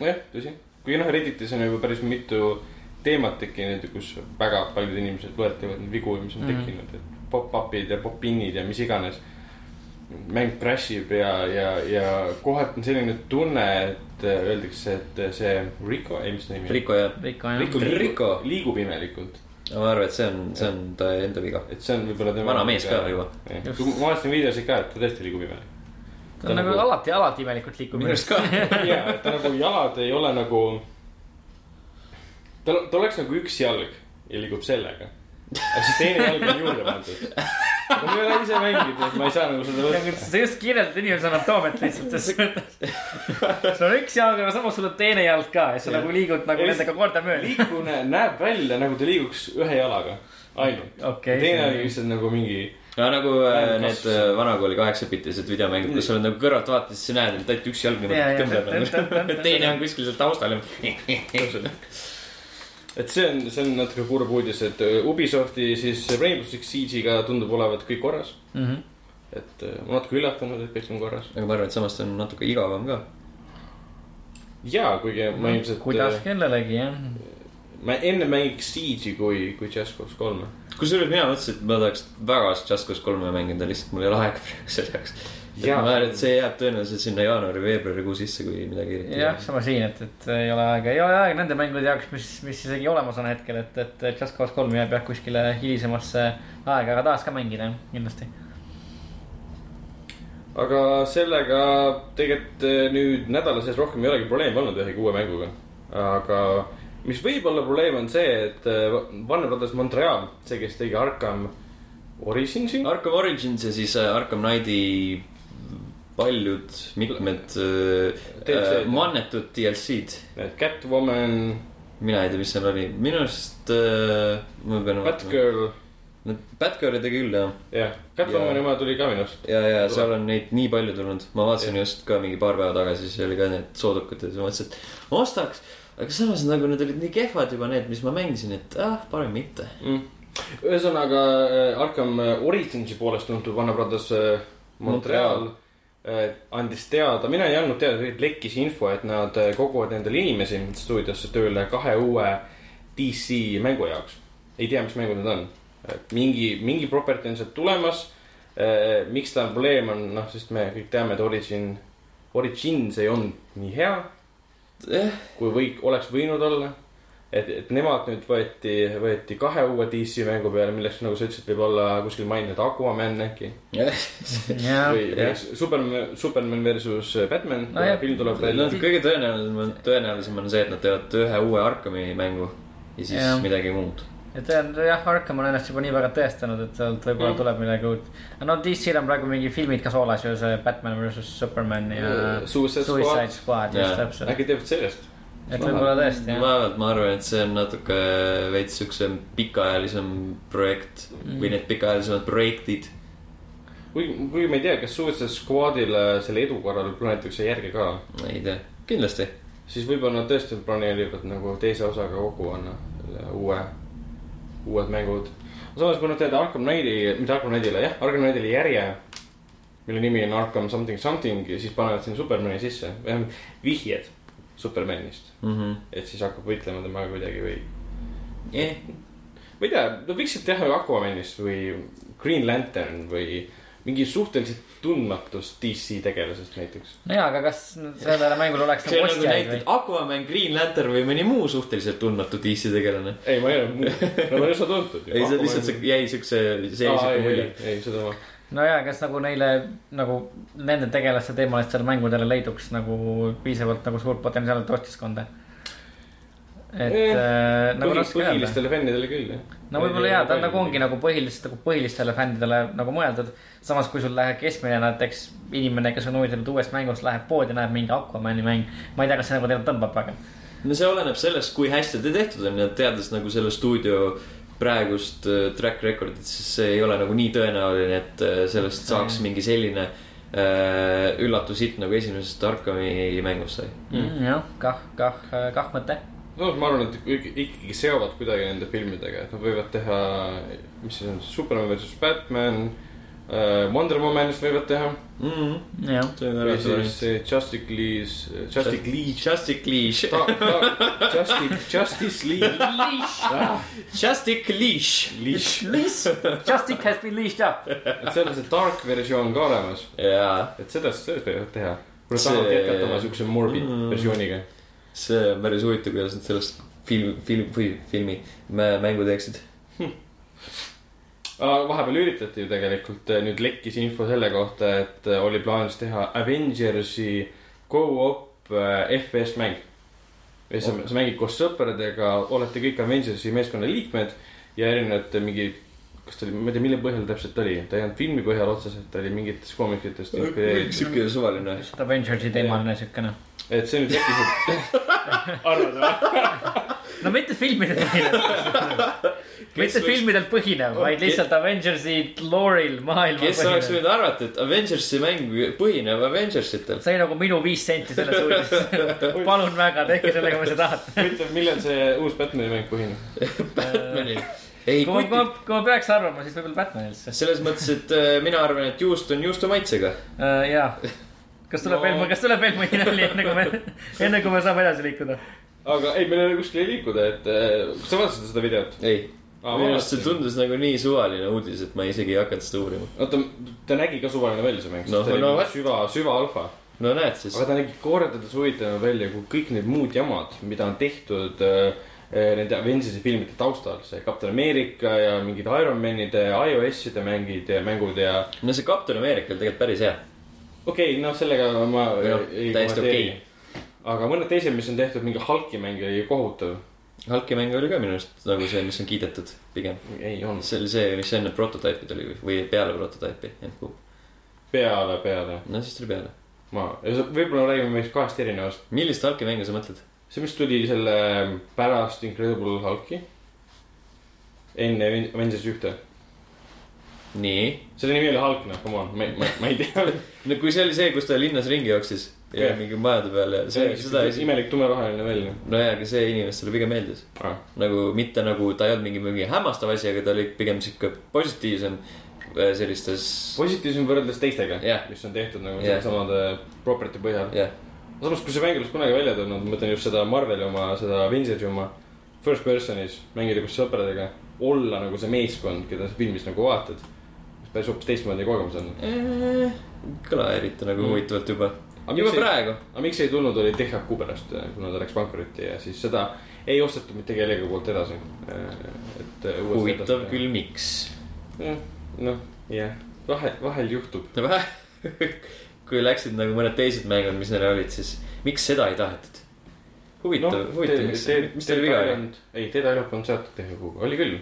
nojah, tõsi. kuigi noh, Redditis on ju päris mitu teemat tekkinud, kus väga paljud inimesed loetlevad neid vigu, mis on mm. -hmm. tekkinud, et pop-up'id ja pop-in'id ja mis iganes. Mäng crash ib ja, ja, ja kohati on selline tunne, et öeldakse, et see Rico, ei, mis ta nimi on? Rico ja, Rico jah. Rico Rico. liigub, liigub imelikult, ma arvan, et see on, see on ta enda viga. et see on võib-olla tema. Vana mees ka juba.. ma vaatasin videosid ka, et ta tõesti liigub imelik. ta on nagu alati, alati imelikult liikub. minu arust ka. ja, et ta nagu jalad ei ole nagu. tal, tal oleks nagu üks jalg ja liigub sellega. aga siis teine jalg on juurde pandud. aga ma ei ole ise mänginud, et ma ei saa nagu seda võtta. sa just kirjeldad inimese anatoomiat lihtsalt, selles mõttes. sul on üks jalg, aga samas sul on teine jalg ka ja sa nagu liigud nagu Ja nendega kordamööda. liikumine näeb välja nagu ta liiguks ühe jalaga, ainult. Okei, teine on lihtsalt nagu mingi. no nagu äh, Mäng need äh, vanakooli kaheksapitised videomängud, kus sa oled nagu kõrvalt vaatad, siis sa näed, et ainult üks jalg Ja, ja, niimoodi tõmbab nagu. teine on kuskil seal taustal. et see on, see on natuke kurb uudis, et äh, Ubisofti siis Rainbow Six Siege'iga tundub olevat kõik korras. Mhm. et äh, ma natuke üllatunud, et kõik on korras. aga ma arvan, et samas ta on natuke igavam ka. jaa, kuigi ma ilmselt. kuidas kellelegi jah. ma enne mängiks Siege'i kui, kui Just Cause kolme. kusjuures mina mõtlesin, et ma tahaks väga Just Cause kolme mängida, lihtsalt mul ei ole aega praegu selle jaoks. Jaa. ma arvan, et see jääb tõenäoliselt sinna jaanuari-veebruarikuu sisse, kui midagi eriti jah, sama siin, et, et ei ole aega, ei ole aega nende mängude jaoks, mis, mis isegi olemas on hetkel, et, et Just Cause kolm jääb jah kuskile hilisemasse aega, aga tahaks ka mängida jah, kindlasti. aga sellega tegelikult eh, nüüd nädala sees rohkem ei olegi probleemi olnud ühegi uue mänguga. aga mis võib olla probleem, on see, et eh, Warner Brothers Montreal, see, kes tegi Arkham Originsi. Arkham Origins ja siis äh, Arkham Knighti paljud, mitmed äh, äh, mannetud DLC-d. Need Catwoman, mina ei tea, mis seal oli, minu arust äh,. ma pean. Batgirl, Batgirli tegi küll jah. jah, Catwomani Ja- oma tuli ka minu arust. ja, ja seal on neid nii palju tulnud, ma vaatasin Jah. just ka mingi paar päeva tagasi, siis oli ka need soodukad ja siis ma mõtlesin, et ostaks. aga samas nagu need olid nii kehvad juba need, mis ma mängisin, et ah, parem mitte. mm.. ühesõnaga äh, Arkham Originsi poolest tuntud Warner Brothers äh, Montreal äh, andis teada, mina ei andnud teada, lekkis info, et nad äh, koguvad endale inimesi stuudiosse tööle kahe uue DC mängu jaoks. ei tea, mis mängud need on. mingi, mingi property on sealt tulemas. miks ta probleem on, noh, sest me kõik teame, et Origin, Origins ei olnud nii hea, jah, kui või oleks võinud olla. et, et nemad nüüd võeti, võeti kahe uue DC mängu peale, milleks nagu sa ütlesid, võib olla kuskil mainitud Aquaman äkki. jah, või, või jah. Superman, Superman versus Batman No film tuleb no välja. kõige tõenäolisem, tõenäolisem on see, et nad teevad ühe uue Arkami mängu ja siis Jah. midagi muud. et jah, Arkham on ennast juba nii väga tõestanud, et sealt võib-olla Mm. tuleb midagi uut. no DC-l on praegu mingi filmid ka soolas ju, see Batman versus Superman ja Suicide Suicide Squad, Squad, just täpselt. äkki teevad sellest. Et võib-olla tõesti jah. vaevalt, ma arvan, et see on natuke veits siuksem pikaajalisem projekt mm. või need pikaajalisemad projektid. kuigi, kuigi ma ei tea, kas Suicide Squadile selle edu korral plaanitakse järge ka, ei tea, kindlasti. siis võib-olla nad tõesti planeerivad nagu teise osaga kokku panna selle uue, uued mängud. samas, kui nad teevad Arkham Knighti, mitte Arkham Knightile, jah, Arkham Knightile järje, mille nimi on Arkham something something ja siis panevad sinna Supermani sisse, vähemalt vihjed Supermanist, Mm -hmm. et siis hakkab võitlema temaga kuidagi või Eh, ma ei tea, nad võiksid teha ju Aquamanist või Green Lantern või mingi suhteliselt tundmatust DC tegelasest näiteks. no jaa, aga kas sellele mängule oleks see nagu nagu ostjaid või? Aquaman, Green Lantern või mõni muu suhteliselt tundmatu DC tegelane. ei, ma ei ole muu, nad on üsna tuntud. ei, see lihtsalt jäi siukse, see jäi siuke mulje ei seda ma, no jaa, kas nagu neile nagu nende tegelaste teemalistele mängudele leiduks nagu piisavalt nagu suurt potentsiaalset ostiskonda? et Eh, äh, nagu raske öelda. põhilistele fännidele küll jah. no võib-olla jaa, ta nagu ongi nagu põhilist, nagu põhilistele fännidele nagu mõeldud. samas, kui sul läheb keskmine näiteks inimene, kes on huvitatud uuest mängust, läheb poodi, näeb mingi Aquamani mäng. ma ei tea, kas see nagu teda tõmbab väga. no see oleneb sellest, kui hästi ta tehtud on ja teades nagu selle stuudio praegust äh, track record'it, siis see ei ole nagu nii tõenäoline, et äh, sellest saaks mingi selline äh, üllatushitt nagu esimesest Arkami mängust sai. Mm, jah, kah, kah, kah mõte. samas ma arvan, et ikkagi seovad kuidagi nende filmidega, et nad võivad teha, mis see on, Superman versus Batman äh,. Wonder Womanist võivad teha Mm, jah, see on või ära siis see Justice League, Justice League. Justice Leash. Justice, Justice League ah,. Justice Leash. Leash, Leash, Justic has been leashed up. et seal on see dark versioon ka olemas, jaa, et seda, sellest võivad teha. See- tahavad jätkata oma siukse morbid Mm. versiooniga. see on päris huvitav, kuidas nad sellest film, film või filmi mä- mängu teeksid. Vahepeal üritati ju tegelikult, nüüd lekkis info selle kohta, et äh, oli plaanis teha Avengersi go-op äh, FPS mäng. ja sa, sa mängid koos sõpradega, olete kõik Avengersi meeskonna liikmed ja erinevate mingi, kas ta oli, ma ei tea, mille põhjal täpselt oli, ta ei olnud filmi põhjal otseselt, ta oli mingitest koomikutest inspireeritud. siuke suvaline. Avengersi teemaline siukene. et see nüüd tekkis, et arvad või? no mitte filmidel põhinev, mitte võiks- filmidel põhinev, vaid lihtsalt Avengersi lore'il maailma kes oleks põhinev. võinud arvata, et Avengersi mäng põhineb Avengersitel. see oli nagu minu viis senti selles uudises. palun väga, tehke sellega, mis te tahate. huvitav, millal see uus Batman'i mäng põhineb? Batmanil. ei, kui ma, kui ma, kui ma peaks arvama, siis võib-olla Batmanil, sest selles mõttes, et äh, mina arvan, et juust on juustu maitsega. uh, jaa. kas tuleb No. veel, kas tuleb veel mõni nali, enne kui me, enne kui me saame edasi liikuda? aga ei, meil ei ole kuskile liikuda, et äh, kas sa vaatasid seda videot? ei, Aa, minu arust see tundus nagu nii suvaline uudis, et ma isegi ei hakanud seda uurima. oota, ta nägi ka suvaline välja, see mäng, No, sest ta oli no süva, süvaalfa. no näed siis aga. ta nägi kordades huvitavam välja kui kõik need muud jamad, mida on tehtud äh, äh, nende Avengersi filmide taustal, see Captain America ja mingid Ironmanide, iOS-ide mängid ja mängud ja. no see Captain America oli tegelikult päris hea. okei okay,, noh, sellega ma Noh, ei täiesti kommenteeri. aga mõned teised, mis on tehtud, mingi Hulki mäng oli kohutav. Hulki mäng oli ka minu arust nagu see, mis on kiidetud pigem. ei olnud, see oli see, mis enne prototüüpi tuli või- peale prototüüpi, kuhu. peale, peale. no siis tuli peale. ma, võib-olla räägime meist kahest erinevast. millist Hulki mängu sa mõtled? see, mis tuli selle pärast Incredible Hulki. enne Avengers ühte. nii. selle nimi oli Hulk, noh, come on, ma, ma, ma ei tea. no kui see oli see, kus ta linnas ringi jooksis ja Jah. mingi majade peal ja see, seda ei. imelik tumeroheline välja. no jaa, aga see inimestele pigem meeldis. Ah. nagu mitte nagu ta ei olnud mingi, mingi hämmastav asi, aga ta oli pigem sihuke positiivsem äh, sellistes. positiivsem võrreldes teistega Jah. mis on tehtud nagu Jah. samade property põhjal. jah, samas, kui see mäng oleks kunagi välja tulnud, ma mõtlen just seda Marveli oma, seda Avengersi oma. First person'is mängida koos sõpradega, olla nagu see meeskond, keda sa filmis nagu vaatad. päris hoopis teistmoodi kogemus on. kõla eriti nagu Mm. huvitavalt juba. Aga juba miks ei- praegu. aga miks ei tulnud, oli THQ pärast, kuna ta läks pankrotti ja siis seda ei ostetud mitte kellegi poolt edasi. et. huvitav. küll, miks. noh, jah, vahel, vahel juhtub. kui läksid nagu mõned teised mängud, mis neil olid, siis miks seda ei tahetud? huvitav no,, huvitav, miks, mis teil viga oli?? ei, Dead Island polnud seotud THQ-ga, oli küll.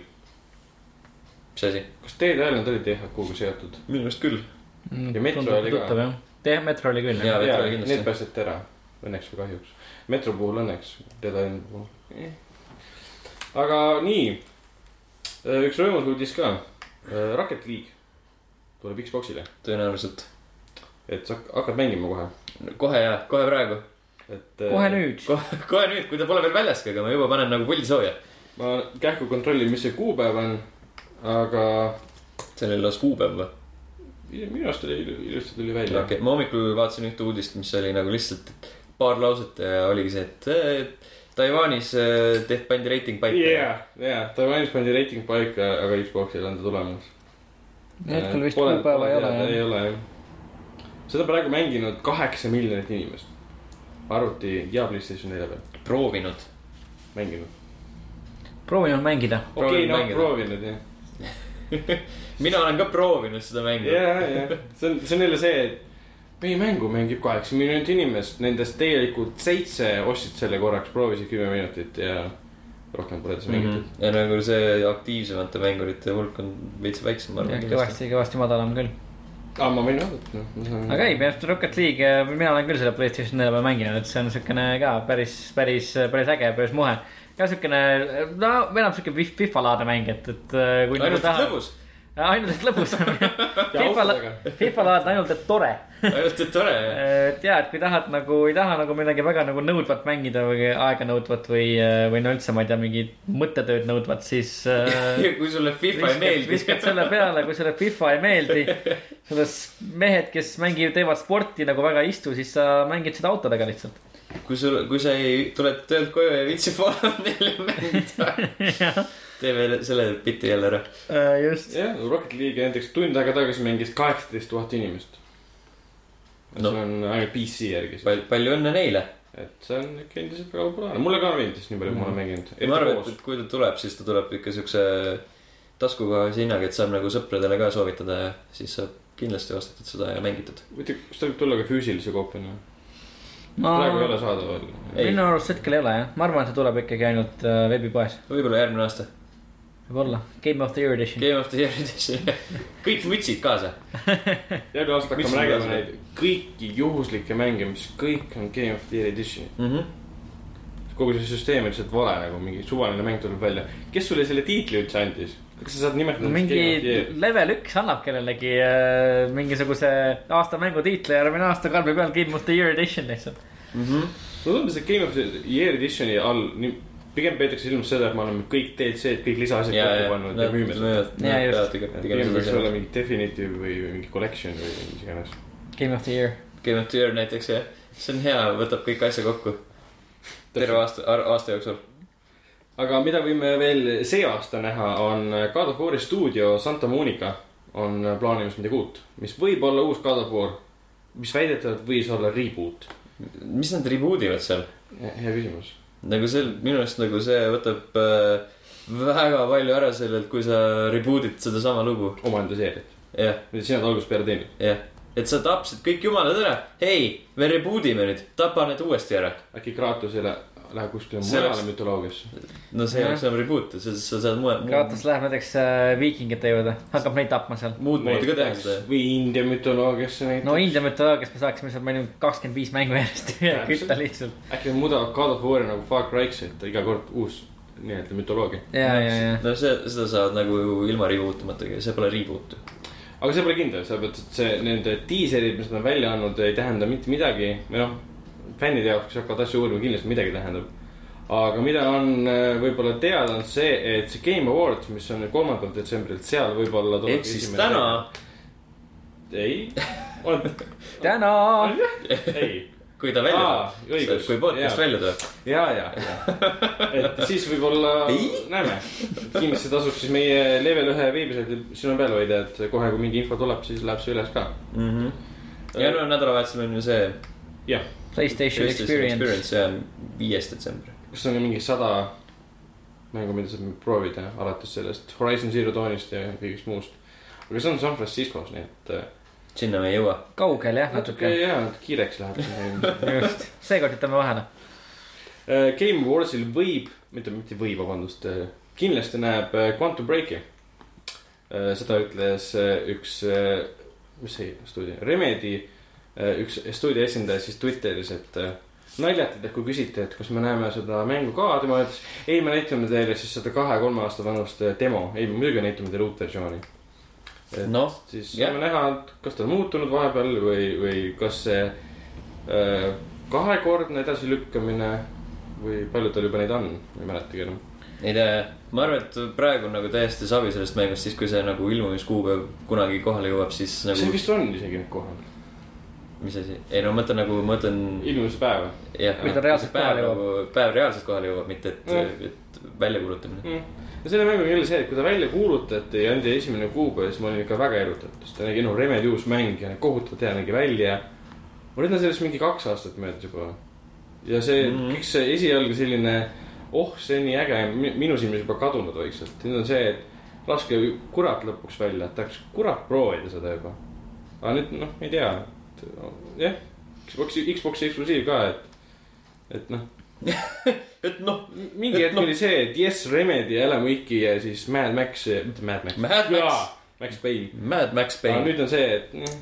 mis asi? kas Dead Island oli THQ-ga seotud? minu arust küll. Ja Metro oli ka. jah, Metro oli küll Jaa. Metro jaa oli, kindlasti. need päästeti ära, õnneks või kahjuks. Metro puhul õnneks, Dead Islandi puhul eh.. aga nii, üks rõõmus uudis ka. Rocket League tuleb Xbox'ile, tõenäoliselt. et sa hakkad mängima kohe, kohe ja, kohe praegu. et. kohe. nüüd. kohe, kohe nüüd, kui ta pole veel väljaski, aga ma juba panen nagu puldi sooja. ma kähku kontrollin, mis see kuupäev on, aga seal oli lausa kuupäev või? Minu arust oli ilu- ilusti tuli välja okei, ma hommikul vaatasin ühte uudist, mis oli nagu lihtsalt paar lauset ja oligi see, et äh, Taiwanis äh, tehti, pandi reiting paika ja, ja Taiwanis pandi reiting paika, aga Xbox'il on ta tulemas. hetkel vist kuupäeva ei ole ei jah. ole jah. seda on praegu mänginud kaheksa miljonit inimest. arvuti ja Playstation nelja peal proovinud. mänginud. proovinud mängida. okei, Proovinud noh proovinud jah. mina olen ka proovinud seda mängu. ja, ja see on, see on jälle see, et meie mängu mängib kaheksa miljonit inimest, nendest tegelikult seitse ostsid selle korraks, proovisid kümme minutit ja rohkem pole edasi mängitud. ja nagu see aktiivsemate mängurite hulk on veits väiksem, ma arvan. kõvasti, kõvasti madalam küll. aa, ma võin vaadata, noh. aga ei, Rocket League, mina olen küll seda Playstation nelja peal mänginud, et see on siukene ka päris, päris, päris äge, päris muhe. ka siukene, no enam siuke FIFA-laadne mäng, et, et kui nagu ainult tahad. lõbus. ainult, et lõbus on. FIFA. FIFA laad on ainult, et tore. ainult, et tore. et ja, et kui tahad nagu, ei taha nagu midagi väga nagu nõudvat mängida või aeganõudvat või, või no üldse, ma ei tea, mingit mõttetööd nõudvat, siis äh. kui sulle FIFA ei meeldi. viskad selle peale, kui sulle FIFA ei meeldi. selles mehed, kes mängivad, teevad sporti nagu väga ei istu, siis sa mängid seda autodega lihtsalt. kui sul, kui sa ei, tuled töölt koju ja ei viitsi Fallout nelja mängida, tee veel selle bitti jälle ära. just. jah, Rocket League'i näiteks tund aega tagasi mängis kaheksateist tuhat inimest. No. see on ainult PC järgi siis, palju, õnne neile. et see on ikka endiselt väga populaarne, mulle ka meeldis nii palju, kui ma olen mänginud. ma arvan, et, kui ta tuleb, siis ta tuleb ikka siukse taskukohase hinnaga, et saab nagu sõpradele ka soovitada ja siis saab kindlasti ostetud seda ja mängitud. muidu, kas ta võib tulla ka füüsilise koopiana? praegu ei ole saadaval. Ei. minu arust hetkel ei ole jah, ma arvan, et see tuleb ikkagi ainult äh, veebipoes, võib-olla järgmine aasta. võib-olla, Game of the Year edition. Game of the Year edition. kõik mütsid kaasa. järgmine aasta hakkame nägema neid kõiki juhuslikke mänge, mis kõik on Game of the Year edition'id. mm. -hmm. kogu see süsteem on lihtsalt vale nagu mingi suvaline mäng tuleb välja. kes sulle selle tiitli üldse andis? kas sa saad nimetada the mingi level üks annab kellelegi äh, mingisuguse aasta mängutiitli, järgmine aasta karbi peal Game of the Year edition lihtsalt. Mm -hmm. mulle tundub, see Game of the Year edition'i all nii pigem peetakse silmas seda, et me oleme kõik DLC-d, kõik lisaasjad ja, kokku pannud ja müüme seda. Ja, just. peavad pigem võiks seda olla mingi definitive või mingi collection või mis iganes. Game of the Year. Game of the Year näiteks jah, see on hea, võtab kõik asja kokku. terve aasta, aasta jooksul. aga mida võime veel see aasta näha, on God of War'i stuudio Santa Monica on plaanimas midagi uut, mis võib olla uus God of War, mis väidetavalt võis olla reboot. mis nad reboot ivad seal? hea küsimus. Nagu see, minu arust nagu see võtab äh, väga palju ära sellelt, kui sa reboot'id sedasama lugu. omaenda seeriat, jah, mida sina algusest peale teinud. jah. et sa tapsid kõik jumalad ära. hei, me reboot ime nüüd, tapa need uuesti ära. äkki Kraatosele läheb kuskile See mujale oleks- mütoloogiasse. no see oleks enam reboot, sa, sa saad muud, Kratos läheb näiteks äh, viikingite juurde, hakkab neid tapma seal. muud moodi ka teha seda. või India mütoloogiasse näiteks no India mütoloogias me saaksime seal meil kakskümmend viis mängu järjest kütta lihtsalt. äkki nad muudavad God of War'i nagu Far Cry'ks, et iga kord uus nii-öelda mütoloogia. ja, ja, ja. no see, seda saad nagu ilma reboot imatagi, see pole reboot. aga see pole kindel, sellepärast, et see nende diiserid, mis nad on välja andnud, ei tähenda mitte midagi või noh, fännide jaoks, kes hakkavad asju uurima, kindlasti midagi tähendab. aga mida on äh, võib-olla teada, on see, et see Game Awards, mis on kolmandal detsembril, seal võib-olla ehk siis täna, ei, on, täna. ei kui ta välja tuleb kui podcast välja tuleb. ja, ja, ja, et siis võib-olla näeme. kindlasti tasub siis meie level ühe veebisaidil silma peal hoida, et kohe, kui mingi info tuleb, siis läheb see üles ka. Mhm. ja no nädalavahetusel on ju see jah, PlayStation Experience. Experience, on viies detsember. kus on mingi sada mängu, mida saab proovida, alates sellest Horizon Zero Dawnist ja kõigest muust. aga see on San Franciscos, nii et äh, sinna me ei jõua. kaugel jah, natuke natuke. jaa, kiireks läheb see. just, seekord ütleme vahele. Game Warsil võib, mitte, mitte võib, vabandust, kindlasti näeb äh, Quantum Breaki. seda ütles äh, üks, mis see stuudio, Remedi, üks stuudio esindaja siis Twitteris, et äh, naljatades, kui küsiti, et kas me näeme seda mängu ka, tema ütles. ei, me näitame teile siis seda kahe-kolme aasta vanust äh, demo, ei muidugi näitame teile uut versiooni. noh, siis Jah. saame näha, et kas ta on muutunud vahepeal või, või kas see äh, kahekordne edasilükkamine või palju tal juba neid on, ei mäletagi enam. ei tea, ma arvan, et praegu on nagu täiesti savi sellest mängust, siis kui see nagu ilmumiskuupäev kunagi kohale jõuab, siis see nagu, vist on isegi nüüd kohal, mis asi, ei no ma mõtlen nagu, ma mõtlen ilmumispäev jah, Kui ta reaalselt päev kohale jõuab. nagu, päev reaalselt kohale jõuab, mitte et Mm., et väljakuulutamine. mm.. ja selle mänguga jälle see, et kui ta välja kuulutati ja andi esimene kuupäev, siis ma olin ikka väga erutatud, sest ta nägi noh, Remedi uus mäng ja kohutavalt hea nägi välja. ma nüüd on sellest mingi kaks aastat möödas juba. ja see mm. -hmm. kõik see esialgne selline, oh, see on nii äge, minu silmis juba kadunud vaikselt. nüüd on see, et laske kurat lõpuks välja, et tahaks kurat proovida seda juba. aga nüüd noh, ei tea, et jah, Xbox'i, Xbox'i eksklusiiv ka, et, et noh et noh, mingi Et hetk noh- oli see, et Yes Remedy ja Alan Wake'i ja siis Mad Max, mitte Mad Max. Mad Max. Max Payne. Mad Max aga Payne. nüüd on see, et noh,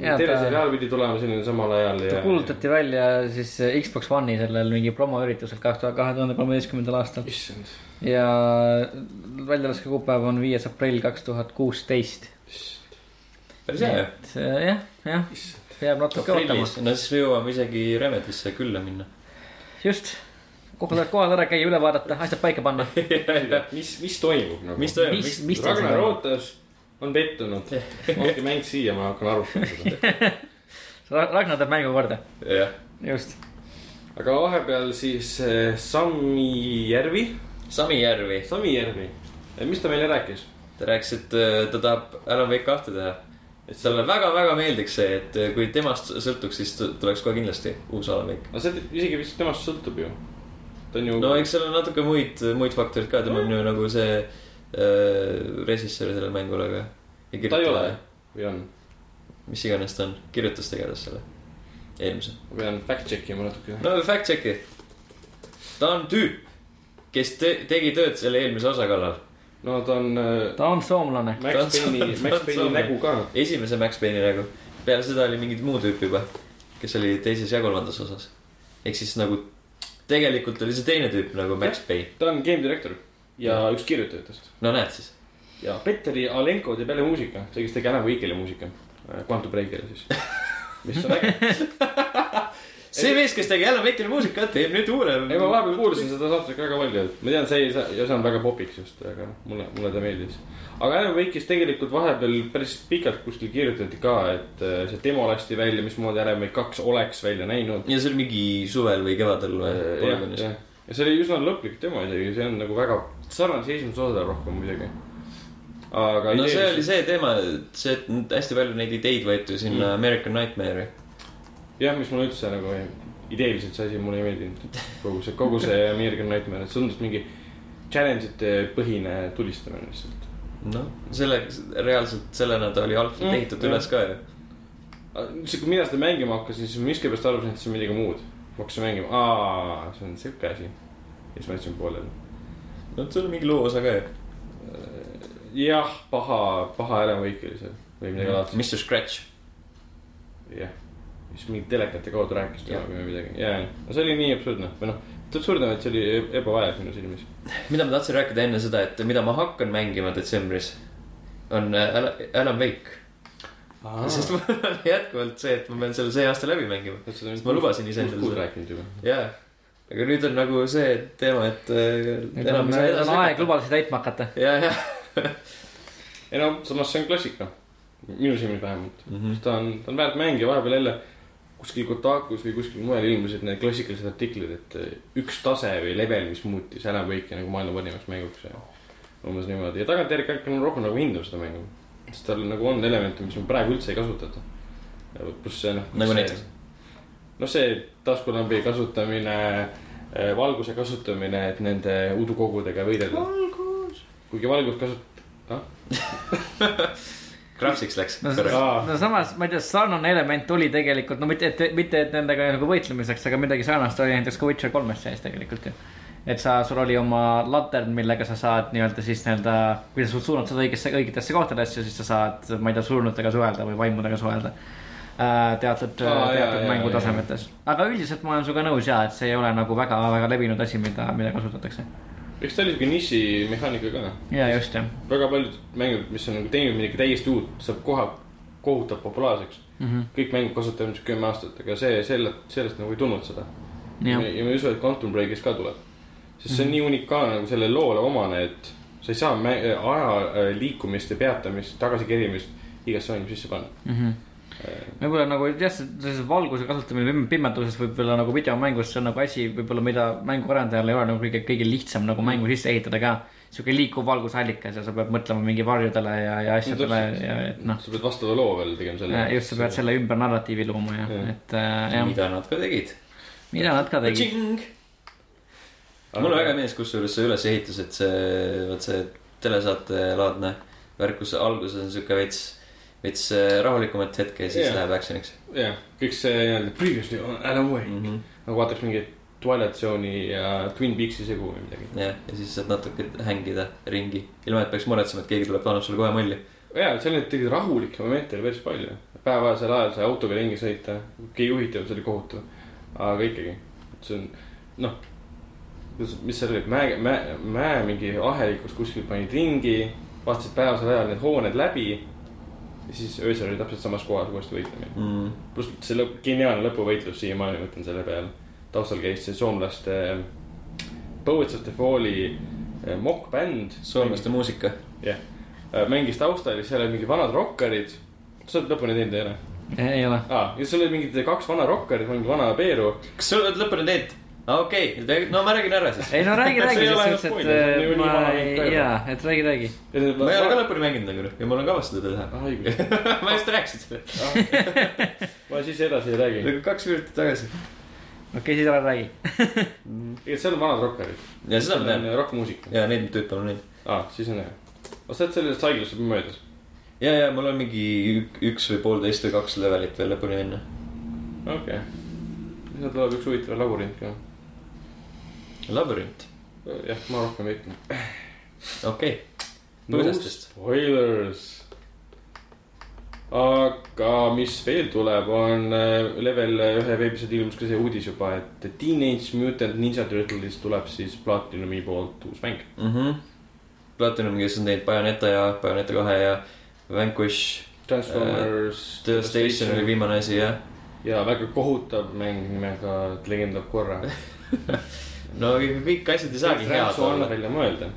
teleseriaal pidi tulema selline samal ajal ta ja. kuulutati välja siis Xbox One'i sellel mingi promoüritusel kaks tuhat kahe tuhande kolmeteistkümnendal aastal issand, ja väljalaske kuupäev on viies aprill kaks tuhat kuusteist. Päris hea ju. äh, jah, jah, peab natuke ootama no siis me jõuame isegi Remedisse külla minna. just, kohal, kohal ära käia, üle vaadata, asjad paika panna. mis, mis toimub nagu? mis toimub, mis mis,, Ragnar ootas, on pettunud. andke mäng siia, ma hakkan arutama seda. Ragnar teeb mängu korda, jah, just. aga vahepeal siis eh, Sammi Järvi, Sami Järvi, Sami Järvi, mis ta meile rääkis? ta rääkis, et äh, ta tahab Alan Wake kahte teha. Et talle väga-väga meeldiks see, et äh, kui temast sõltuks, siis tuleks kohe kindlasti uus Alan Wake. no see isegi vist temast sõltub ju. ta on ju no eks seal on natuke muid, muid faktoreid ka, tema on ju nagu see äh, režissöör sellele mängule, aga. ta ei ole või on? mis iganes ta on, kirjutustegelas selle, eelmise. ma pean fact check ima natuke. no fact check'i. ta on tüüp, kes te tegi tööd selle eelmise osa kallal. No ta on äh, ta on soomlane. Max Payne'i, Max Payne'i nägu ka. esimese Max Payne'i nägu. peale seda oli mingi muu tüüp juba, kes oli teises ja kolmandas osas. ehk siis nagu tegelikult oli see teine tüüp nagu Max Payne. ta on game director ja üks kirjutajatest. no näed siis. ja Petteri Alenko teeb jälle muusika, see, kes tegi Alan Wake'ile muusika. Quantum Breakile siis. mis on äge. see mees, kes tegi Alan Wake'ile muusikat, teeb nüüd uue. ei, ma vahepeal kuulasin seda saadet väga palju, ma tean, see ei saa, ja see on väga popiks just, aga mulle, mulle ta meeldis. aga Alan Wake'is tegelikult vahepeal päris pikalt kuskil kirjutati ka, et äh, see demo lasti välja, mismoodi Alan Wake kaks oleks välja näinud. ja see oli mingi suvel või kevadel või jah, polügonis. jah, ja see oli üsna lõplik demo isegi, see on nagu väga sarnase esimese osale rohkem muidugi. aga no idee- see oli see teema, et see, et hästi palju neid ideid võeti sinna Mm. American Nightmare'i. jah, mis mulle üldse nagu ideeliselt see asi mulle ei meeldinud. kogu see, kogu see American Nightmare, et see tundus mingi challenge ite põhine tulistamine lihtsalt. noh, selle, reaalselt sellena ta oli algselt Mm, ehitatud üles ka ju. kui mina seda mängima hakkasin, siis ma miskipärast arvasin, et see on midagi muud. ma hakkasin mängima, aa, see on sihuke asi. ja siis ma jätsin pooleli. no see oli mingi loo osa ka ju. jah, paha, paha Alan Wake oli see või midagi laadset, Mr Scratch. jah. Siis mingi telekate kaudu rääkis temaga või midagi, ja, ja, no see oli nii absurdne või noh, absurdne, et see oli e- ebavajalik minu silmis. mida ma tahtsin rääkida enne seda, et mida ma hakkan mängima detsembris, on äh, Alan, Alan Wake. sest mul on jätkuvalt see, et ma pean selle see aasta läbi mängima. Sest ma lubasin iseendale seda. rääkinud juba. jaa, aga nüüd on nagu see teema, et äh, nüüd enam on, ei saa on edasi aeg lubadusi täitma hakata. ja, ja. ei no samas see on klassika, minu silmis vähemalt. Mhm. ta on, ta on väärt mäng ja vahepeal jälle kuskil Kotakus või kuskil mujal ilmusid need klassikalised artiklid, et eh, üks tase või level, mis muutis Alan Wake'i nagu maailma parimaks mänguks ja umbes niimoodi ja tagantjärgi hakkan rohkem nagu hindama seda mängu. sest tal nagu on elemente, mis me praegu üldse ei kasutata. pluss see noh. Nagu näiteks? noh, see taskulambi kasutamine, valguse kasutamine, et nende udukogudega võidelda. valgus. kuigi valgust kasut-, ah, Craftsiks läks no, no samas, ma ei tea, sarnane element oli tegelikult, no mitte, et, mitte, et nendega nagu võitlemiseks, aga midagi sarnast oli näiteks ka Witcher kolmes sees tegelikult ju. et sa, sul oli oma latern, millega sa saad nii-öelda siis nii-öelda, kui sa suunad seda õigesse, õigetesse kohtadesse, siis sa saad, ma ei tea, surnutega suhelda või vaimudega suhelda. teatud, Aa, jaa, teatud mängutasemetes, aga üldiselt ma olen sinuga nõus ja, et see ei ole nagu väga-väga levinud asi, mida, mida kasutatakse. Eks ta oli siuke nišimehaanika ka ja just jah väga paljud mängud, mis on nagu teinud midagi täiesti uut, saab kohe kohutavalt populaarseks. mm -hmm. kõik mängud kasutavad ilmselt kümme aastat, aga see, selle, sellest nagu ei tulnud seda. ja ma ei usu, et Quantum Breakis ka tuleb. sest see on nii unikaalne nagu sellele loole omane, et sa ei saa aja äh, liikumist ja peatamist, tagasikerimist igasse mängu sisse panna. mm. -hmm. Võib-olla nagu jah, see valguse kasutamine pim- pimeduses võib-olla nagu videomängus, see on nagu asi võib-olla, mida mänguarendajal ei ole nagu kõige, kõige lihtsam nagu mängu sisse ehitada ka. sihuke liikuv valgusallikas ja sa pead mõtlema mingi varjudele ja, ja asjadele täpselt. ja et noh. sa pead vastava loo veel tegema selle. just, sa pead selle ümber narratiivi looma ja, ja., et äh, jah, mida nad ka tegid. mida nad ka tegid. mulle väga meeldis kusjuures see ülesehitus, et see, vot see telesaatelaadne värk, kus alguses on sihuke veits, veits äh, rahulikumat hetke ja siis Jah. läheb action'iks jah, kõik see nii-öelda previously on Alan Wake mm. -hmm. nagu vaataks mingit Twilight Zone'i ja Twin Peaks'i segu või midagi. jah, ja siis saad natuke hängida ringi, ilma et peaks muretsema, et keegi tuleb, annab sulle kohe mulli. ja, seal neid tegelikult rahulikke momente oli päris palju. päevasel ajal sai autoga ringi sõita, okei juhitav, see oli kohutav. aga ikkagi, see on noh, mis seal oli, mäe, mäe, mäe mingi ahelikus kuskil panid ringi, vaatasid päevasel ajal need hooned läbi. Ja siis öösel oli täpselt samas kohas uuesti võitlemine. mm.. pluss see lõpp, geniaalne lõpuvõitlus siiamaani mõtlen selle peale. taustal käis see soomlaste Poets of the Falli mokkbänd. soomlaste muusika. jah, mängis taustal ja seal olid mingid vanad rokkarid. sa oled lõpuni teinud, ei ole? ei ole. aa, ja seal olid mingid kaks vana rokkarit, mingi vana Peeru. kas sa oled lõpuni teinud? Okei okay., no ma räägin ära siis. ei no räägi, räägi selles suhtes, et ma jaa, et räägi, räägi. ma ei ole ka lõpuni mänginud nagu ja mul on kavas seda teha. ma just rääkisin selle, ma siis edasi ei räägi. nagu kaks minutit tagasi. okei, siis ära räägi. tegelikult seal on vanad rokkarid. ja seda ma tean. rokkmuusika. ja neid tüüpe on neid. aa, siis on hea. sa oled sellest haiglast juba möödas? ja, ja mul on mingi ük- üks või poolteist või kaks levelit veel lõpuni minna. okei okay.. seal tuleb üks huvitav labürint ka. labürint, jah, ma rohkem ei ütle. okei okay.. põõsastest. spoilers. aga mis veel tuleb, on äh, level ühe veebisõdi ilmus ka see uudis juba, et Teenage Mutant Ninja Turtles tuleb siis Platinumi poolt uus mäng. mm. -hmm. Platinum, kes on teinud Bayoneta ja Bayoneta kahe ja Vanquish. Transformers The Station oli viimane asi jah. ja väga kohutav mäng nimega Legend of Korra. no kõik asjad ei saagi head olla. välja mõelda,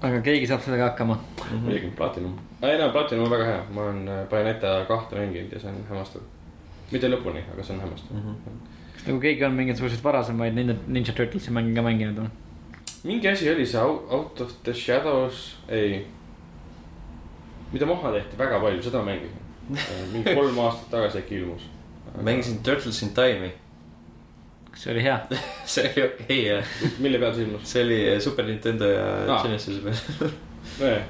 aga keegi saab sellega hakkama. muidugi Platinum. ei no Platinum on väga hea, ma olen äh, Bayoneta kahte mänginud ja see on hämmastav. mitte lõpuni, aga see on hämmastav. kas nagu keegi on mingisuguseid varasemaid Ninja, Ninja Turtlesi mänge ka mänginud või? mingi asi oli see Out of the Shadows, ei. mida maha tehti väga palju, seda mängisin. mingi kolm aastat tagasi äkki ilmus. mängisin Turtles in Time'i, see oli hea? see oli okei jah. mille peal see ilmus? see oli Super Nintendo ja Aa. Genesis'i peal. nojah,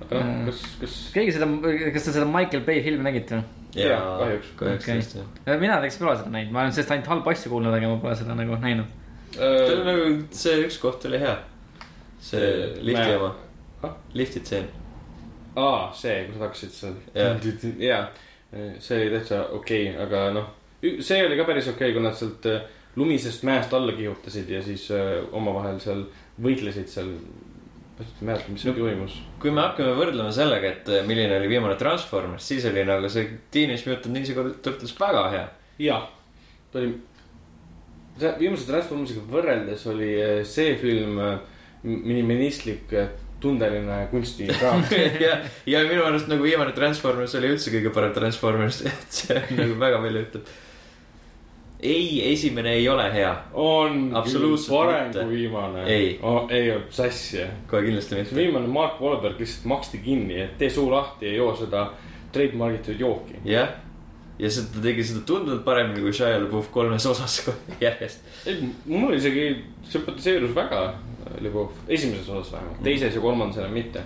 aga noh, Mm. kas, kas. keegi seda, kas te seda Michael Bay filmi nägite või? Jaa, kahjuks. kahjuks Okei. tõesti jah. mina näiteks pole seda näinud, ma olen sellest ainult halbu asju kuulnud, aga ma pole seda nagu näinud. tal on äh, nagu see üks koht oli hea. see See lifti oma Ah?, lifti tseen. aa, see, kus sa hakkasid seal. Jaa, see oli täitsa okei okay,, aga noh, see oli ka päris okei okay,, kui nad sealt äh, lumisest mäest alla kihutasid ja siis äh, omavahel seal võitlesid seal. ma ei mäleta, mis seal toimus. kui me hakkame võrdlema sellega, et eh, milline oli viimane Transformers, siis oli nagu see Teenage Mutant Ninja Turtles väga hea. jah, ta oli, viimase Transformersiga võrreldes oli äh, see film äh, minimalistlik äh, tundeline kunstikraam. ja, ja minu arust nagu viimane Transformers oli üldse kõige parem Transformers, et see nagu väga palju ütleb. ei, esimene ei ole hea, on Absoluutselt parem kui viimane. Ei. oh,. ei, sassi. kohe kindlasti mitte. viimane Mark Wahlberg lihtsalt maksti kinni, et tee suu lahti ja joo seda trademargitud jooki. jah, ja see, ta tegi seda tunduvalt paremini kui Shia LaBeouf kolmes osas järjest. mul isegi sümpatiseerus väga Lebov, esimeses osas vähemalt, teises ja kolmandas enam mitte.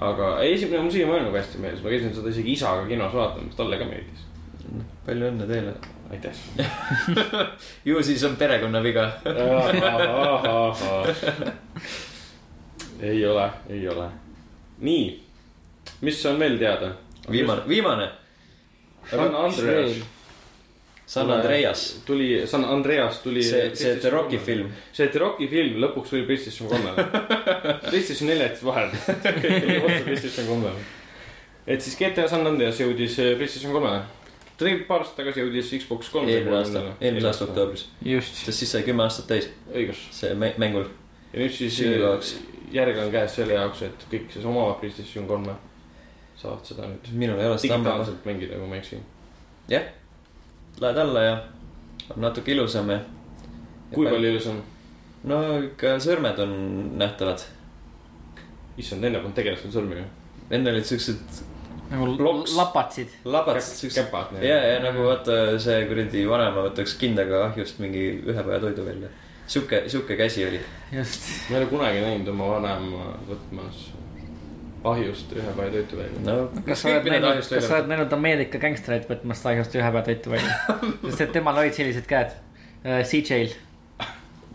aga esimene mul siiamaani nagu hästi meeldis, ma käisin seda isegi isaga kinos vaatamas, talle ka meeldis. Palju õnne teile. aitäh. ju siis on perekonna viga. ei ole, ei ole. nii, mis on veel teada? viimane, viimane, San Andreas. San Andreas, tuli, San Andreas tuli. see, see The Rocki. film. see The Rocki film lõpuks tuli PlayStation kolmele. PlayStation nelja jättis vahele. tuli otse PlayStation kolmele. et siis GTA San Andreas jõudis eh, PlayStation kolmele. Ta tegelikult paar aastat tagasi jõudis Xbox kolm. eelmine aasta, eelmise aasta. oktoobris, just. sest siis sai kümme aastat täis õigus. see mä- mängul. ja nüüd siis eh, järg on käes selle jaoks, et kõik, kes omavad PlayStation kolme, saavad seda nüüd minul ei ole seda digitaalselt mängida, kui ma ei eksi. jah, lähed alla ja on natuke ilusam ja. kui? palju ilusam? no ikka sõrmed on nähtavad. issand, enne polnud tegelastel sõrmi ju. enne olid siuksed nagu Loks. lapatsid. Käp- siuksed. käpad, need. ja, ja nagu vaata see kuradi vanema võtaks kindaga ahjust mingi ühe päeva toidu välja. sihuke, sihuke käsi oli. just. ma ei ole kunagi näinud oma vanema võtmas ahjust ühe päeva toitu välja. no kas sa oled näinud, kas sa oled näinud Ameerika gängstreid võtmas taihust ühe päeva toitu välja? sest et temal olid sellised käed. CJ-l.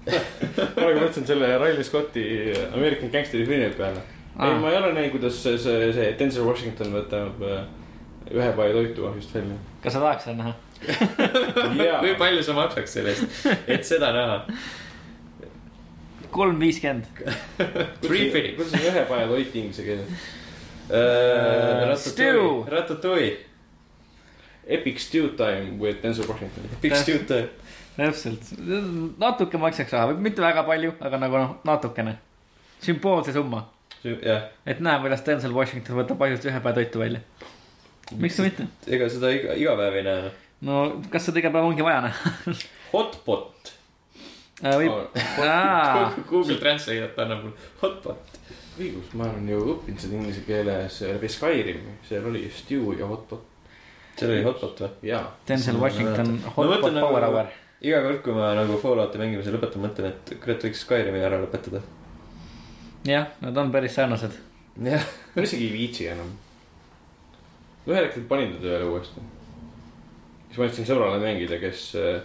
ma nagu mõtlesin selle Riley Scotti American Gangsteri filmi peale. ei, ma ei ole näinud, kuidas see, see, see Denzel Washington võtab äh, ühe paia toitu ahjust välja. kas sa tahaks seda näha? kui palju sa maksaks selle eest, et seda näha? kolm viiskümmend. Kuidas on ühe paia toit inglise keeles? Stew. Ratatouille, Epic stew time with Denzel Washington. Big Stew töö. täpselt, natuke maksaks raha, mitte väga palju, aga nagu noh, natukene. sümboolse summa, jah, et näe, kuidas Denzel Washington võtab asjust ühe päeva toitu välja. miks mitte? ega seda iga, iga päev ei näe. no kas seda iga päev ongi vaja näha? Hotpot. võib, Google Translate annab mulle hotpot. õigus, ma olen ju õppinud seda inglise keeles läbi Skyrimi, seal oli stew ja hotpot seal oli hotpot või? ja. Denzel Washington, Ma hot mõtlen pot nagu- power hour. iga kord, kui ma nagu Fallouti mängimise lõpetan, mõtlen, et kurat võiks Skyrimi ära lõpetada. jah, nad on päris sarnased. jah, ma isegi ei viitsi enam. ühel hetkel panin ta tööle uuesti. siis ma andsin sõbrale mängida, kes äh,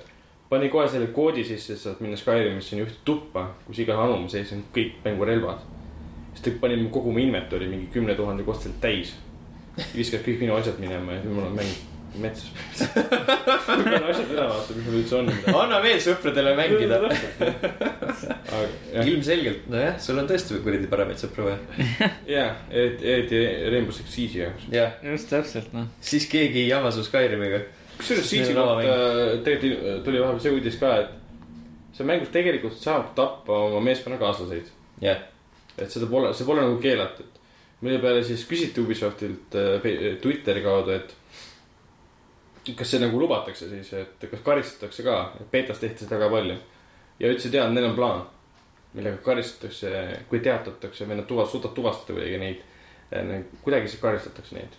pani kohe selle koodi sisse, et saad minna Skyrimisse on ühte tuppa, kus iga anuma sees on kõik mängurelvad. siis ta pani kogu mu inventory mingi kümne tuhande kostselt täis. viskas kõik minu asjad minema ja nüüd mul on mäng metsas. ma pean asjad üle vaatama, mis mul üldse on. anna veel sõpradele mängida. ilmselgelt, nojah, sul on tõesti kuradi paremaid sõpru vaja. jah, eriti, Rainbow Six Siege'i jaoks. jah, just täpselt, noh. siis keegi ei jama su Skyrimiga. kusjuures oma kohta tegelikult tuli vahepeal see uudis ka, et see mängus tegelikult saab tappa oma meeskonnakaaslaseid. jah, et seda pole, see pole nagu keelatud. mille peale siis küsiti Ubisoftilt Fe- Twitteri kaudu, et kas see nagu lubatakse siis, et kas karistatakse ka, et betas tehti seda väga palju. ja ütlesid jaa, neil on plaan, millega karistatakse, kui teatatakse või nad tuva-, suudavad tuvastada kuidagi neid, kuidagi siis karistatakse neid.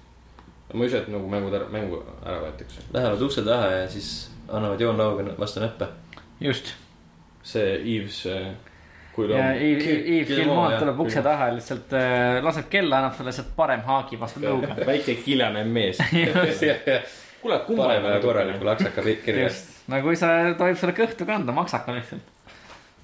ma ei usu, et nagu mängud ära, mängu ära võetakse. lähevad ukse taha ja siis annavad joonlauga vastu näppe. just. see Eves, kui ta ja on, Yves, Yves jah, tuleb ukse taha ja lihtsalt äh, laseb kella, annab sulle lihtsalt parem haagi vastu nõuga. väike kilane mees. kuule, ja korraliku laksaka kirja. just, no kui sa, tohib sulle kõhtu kanda, maksaka lihtsalt.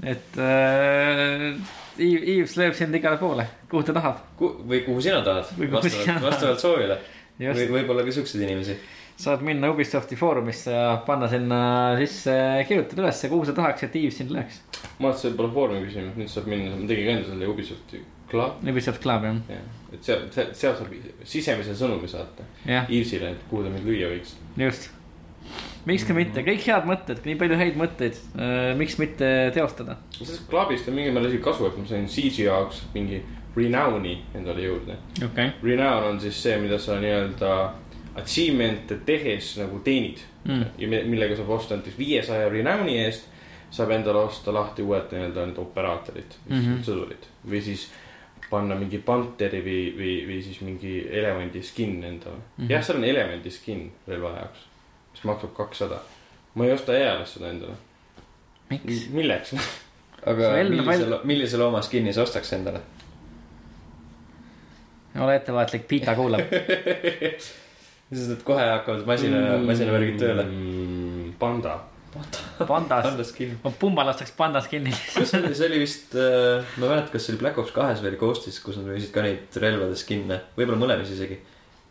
et äh, Yves, Yves lööb sind igale poole, kuhu ta tahab. või kuhu sina tahad, vastavalt, vastavalt soovile. või võib-olla ka siukseid inimesi. Saad minna Ubisofti foorumisse ja panna sinna sisse, kirjutada ülesse, kuhu sa tahaks, et Yves sind lööks. ma mõtlesin, et pole foorumi küsinud, nüüd saab minna, ma tegin ka enda selle Ubisofti Club. Ubisoft Club jah, jah, et seal, seal, seal saab sisemise sõnumi saata jah, Eavesile, et kuhu ta mind lüüa võiks. just. miks ka mitte, kõik head mõtted, nii palju häid mõtteid, miks mitte teostada. sellest Clubist on mingil määral isegi kasu, et ma sain Siege'i jaoks mingi renown'i endale juurde. okay., Renown on siis see, mida sa nii-öelda achievement'e tehes nagu teenid Mm. ja mi- millega saab osta näiteks viiesaja renown'i eest saab endale osta lahti uued nii-öelda need operaatorid mm. -hmm. sõdurid või siis panna mingi panteri või, või, või siis mingi elevandi skin endale mm. -hmm. jah, seal on elemendi skin relva jaoks, mis maksab kakssada. ma ei osta eales seda endale, miks? milleks? aga millisele, millisele oma skin'i sa ostaks endale? ole ettevaatlik, Pita kuulab. sest et kohe hakkavad masina, masinavärgid tööle. Mm, panda. pandas, anda skin. ma pumba lastaks pandas kinni. see oli, see oli vist äh,, ma ei mäleta, kas see oli Black Ops kahes või oli Ghostis, kus nad müüsid ka neid relvade skin'e, võib-olla mõlemas isegi.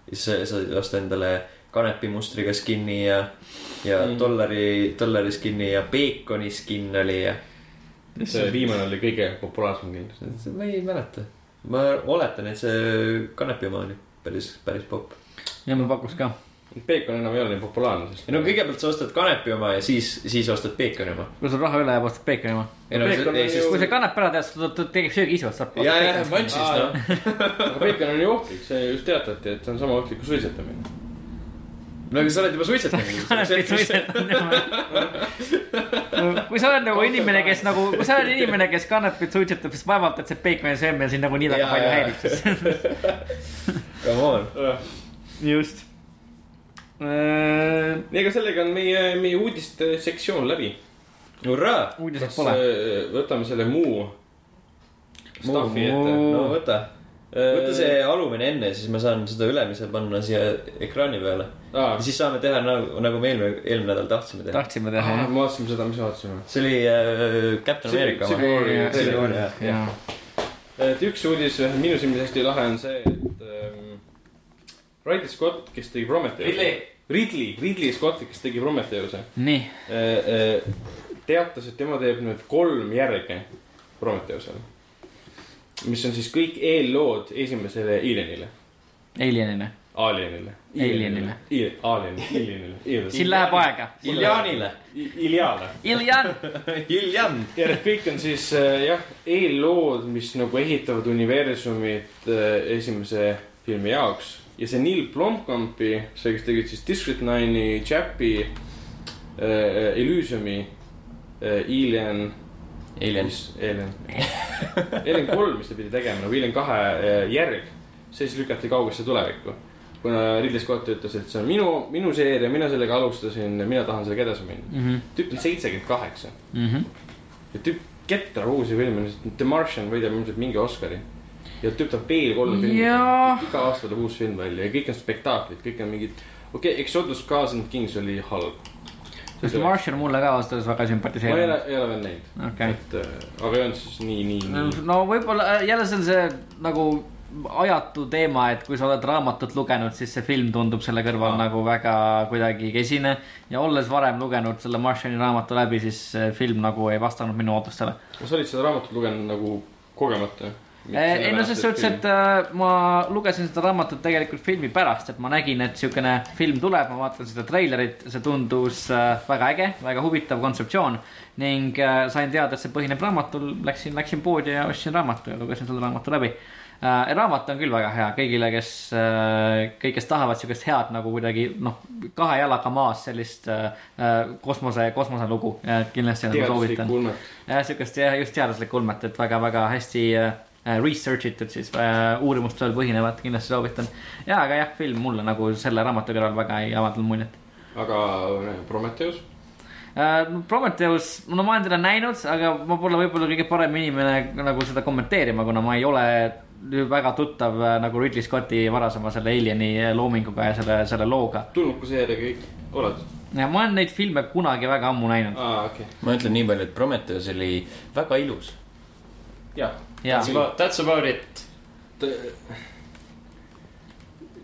siis sa said osta endale kanepimustriga skin'i ja, ja Mm. mm. dollari, dollari skin'i ja peekoni skin oli ja. see viimane oli kõige populaarsem kindlasti. ma ei mäleta. ma oletan, et see kanepi oma oli päris, päris popp. Ja mul pakkus ka. Peekon enam ei ole nii populaarne, sest. ei no kõigepealt sa ostad kanepi oma ja siis, siis ostad peekoni oma. kui sul raha üle jääb, ostad peekoni oma. kui see kanep ära tead, siis ta tegib söögi ise, saab. ja, ja, manšis Aa, noh. aga Peekon on ju ohtlik, see just teatati, et see on sama ohtlik kui suitsetamine. no aga sa oled juba suitsetanud. kui sa oled nagu inimene, kes nagu, kui sa oled inimene, kes kanepit suitsetab, siis vaevalt, et see peekoni söömine sind nagu nii väga palju häirib. Come on. just. Äh, aga sellega on meie, meie uudiste sektsioon läbi. hurraa. uudiseid pole. äh, võtame selle muu stuff'i ette? no võta, võta see alumine enne, siis ma saan seda ülemise panna siia ekraani peale. ja, siis saame teha nagu, nagu me eelmine, eelmine nädal tahtsime teha. tahtsime teha me jah. vaatasime seda, mis vaatasime. see oli äh, Captain America Civil. War- jah. et üks uudis minu silmis hästi lahe on see, et ähm, Ridley Scott, kes tegi Prometheuse. Ridley. Ridley, Scott, kes tegi Prometheuse. nii, teatas, et tema teeb nüüd kolm järge Prometheusele. mis on siis kõik eellood esimesele Alienile, Alienile, Alienile. Alienile.. Alien, Alienile. siin läheb aega. Iljanile. Iljale. Iljan, Iljan. ja need kõik on siis äh, jah, eellood, mis nagu ehitavad universumit äh, esimese filmi jaoks. Ja see Neil Blomkampi, see, kes tegi siis District Nine'i, Chappi äh,, Elysiumi äh,, Alien. Alien. Alien, Alien kolm, mis ta pidi tegema nagu Alien kahe äh, järg, see siis lükati kaugesse tulevikku. kuna Ridley Scott ütles, et see on minu, minu seeria, mina sellega alustasin, mina tahan sellega edasi minna. Mhm. tüüp on seitsekümmend kaheksa ja tüüp ketrab uusi filme, The Martian võidab ilmselt mingi Oscari. Ja tüüp tahab veel kolme filmi iga aasta tuleb uus film välja ja kõik on spektaaklid, kõik on mingid, okei okay,, Exodus Cars and Kings oli halb. sest Martian mulle ka ausalt öeldes väga ma ei ole sümpatiseerib., ei ole veel näinud, okei. et äh, aga ei olnud siis nii, nii, nii. no võib-olla äh, jälle see on see nagu ajatu teema, et kui sa oled raamatut lugenud, siis see film tundub selle kõrval Aa. nagu väga kuidagi kesine. ja olles varem lugenud selle Martiani raamatu läbi, siis film nagu ei vastanud minu ootustele. kas sa olid seda raamatut lugenud nagu kogemata? Ei no selles suhtes, et äh, ma lugesin seda raamatut tegelikult filmi pärast, et ma nägin, et siukene film tuleb, ma vaatan seda treilerit, see tundus äh, väga äge, väga huvitav kontseptsioon. ning äh, sain teada, et see põhineb raamatul, läksin, läksin poodi ja ostsin raamatu ja lugesin selle raamatu läbi äh,. raamat on küll väga hea kõigile, kes äh,, kõik, kes tahavad siukest head nagu kuidagi noh, kahe jalaga maas sellist äh, äh, kosmose, kosmoselugu äh,, kindlasti nagu soovitan. siukest jah, just teaduslikku ulmet, et väga-väga hästi äh, research itud siis äh, uurimustööl põhinevat, kindlasti soovitan. ja, aga jah, film mulle nagu selle raamatu kõrval väga ei avaldanud muljet aga äh, Prometheus, äh,. Prometheus, no ma olen teda näinud, aga ma pole võib-olla kõige parem inimene nagu seda kommenteerima, kuna ma ei ole väga tuttav äh, nagu Ridley Scotti varasema selle Alieni äh, loominguga ja selle, selle looga. tulnuka seeria kõik, oled? ja ma olen neid filme kunagi väga ammu näinud. aa, okei, ma ütlen nii palju, et Prometheus oli väga ilus. jah. ja, That's about it.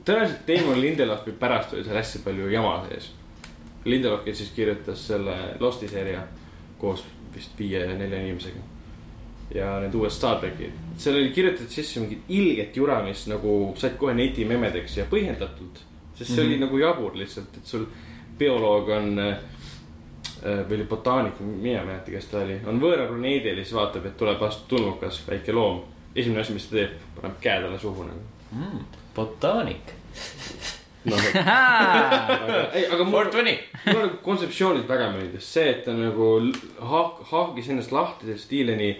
tõenäoliselt Damon Lindelofi pärast oli seal hästi palju jama sees. Lindelof, kes siis kirjutas selle Losti seeria koos vist viie-nelja inimesega. ja need uued Star trackid, seal oli kirjutatud sisse mingit ilget jura, mis nagu said kohe netimemedeks ja põhjendatult. sest see mm -hmm. oli nagu jabur lihtsalt, et sul bioloog on äh, või oli botaanik, mina ei mäleta, kes ta oli, on võõral planeedil ja siis vaatab, et tuleb vastu tulnukas väike loom. esimene asi, mis ta teeb, paneb käe talle suhu nagu. Mm, botaanik. aga ei, aga mul mulle kontseptsioonid väga meeldis, see, et ta nagu haak-, haagis ennast lahti sellest Alieni,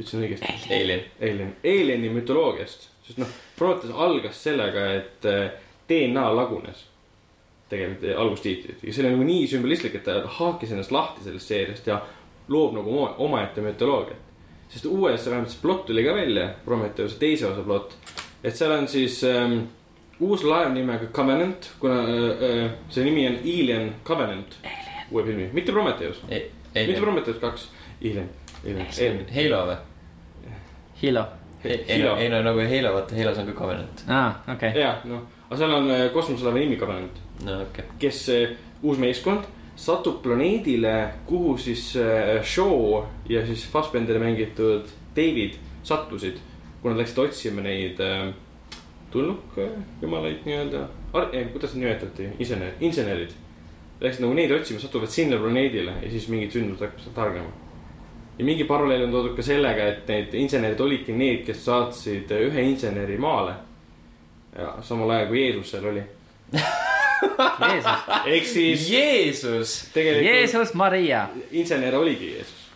ütlesin õigesti, Alien. Alien, Alieni mütoloogiast. sest noh, Prometheus algas sellega, et äh, DNA lagunes. Tegelikult äh, algustiitrid ja see oli nagu nii sümbolistlik, et ta haakis ennast lahti sellest seeriast ja loob nagu oma- omaette mütoloogiat. sest uues, vähemalt see plott tuli ka välja, Prometheuse teise osa plott, et seal on siis ähm, uus laev nimega Covenant, kuna äh, see nimi on Alien Covenant. uue filmi, mitte Prometheus, mitte Alien. Prometheus kaks, Alien, Alien, Alien. Halo või? Hilo, ei no, nagu Halo, vaata Halos on ka Covenant. aa, okei. ja noh, aga seal on äh, kosmoselaeva nimi Covenant, no okei okay.. kes, uus meeskond satub planeedile, kuhu siis äh, Shaw ja siis Fassbenderi mängitud David sattusid, kui nad läksid otsima neid tulnukjumalaid nii-öelda, kuidas neid nimetati, insener, insenerid. Läksid nagu neid otsima, satuvad sinna planeedile ja siis mingid sündmused hakkasid hargnema. ja mingi paralleel on toodud ka sellega, et need insenerid olidki need, kes saatsid ühe inseneri maale. Ja samal ajal kui Jeesus seal oli. Jeesus, ehk siis Jeesus. tegelikult Jeesus Maria. insener oligi Jeesus.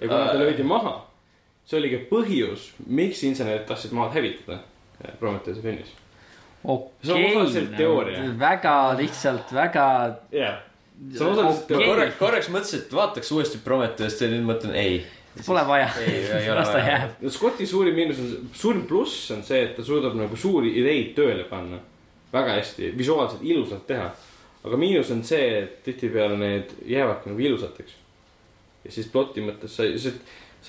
ja kuna ta löödi maha, see oli ka põhjus, miks insenerid tahtsid maad hävitada eh, Prometheuse filmis. Okei, väga lihtsalt, väga, jah, see on osaliselt teooria. korraks, korraks mõtlesin, et vaataks uuesti Prometheust ja nüüd mõtlen ei. Pole vaja ei, ei ole las ta jääb.. Scotti suurim miinus on, suurim pluss on see, et ta suudab nagu suuri ideid tööle panna. väga hästi, visuaalselt ilusalt teha. aga miinus on see, et tihtipeale need jäävadki nagu ilusateks. ja siis ploti mõttes sa ei, sa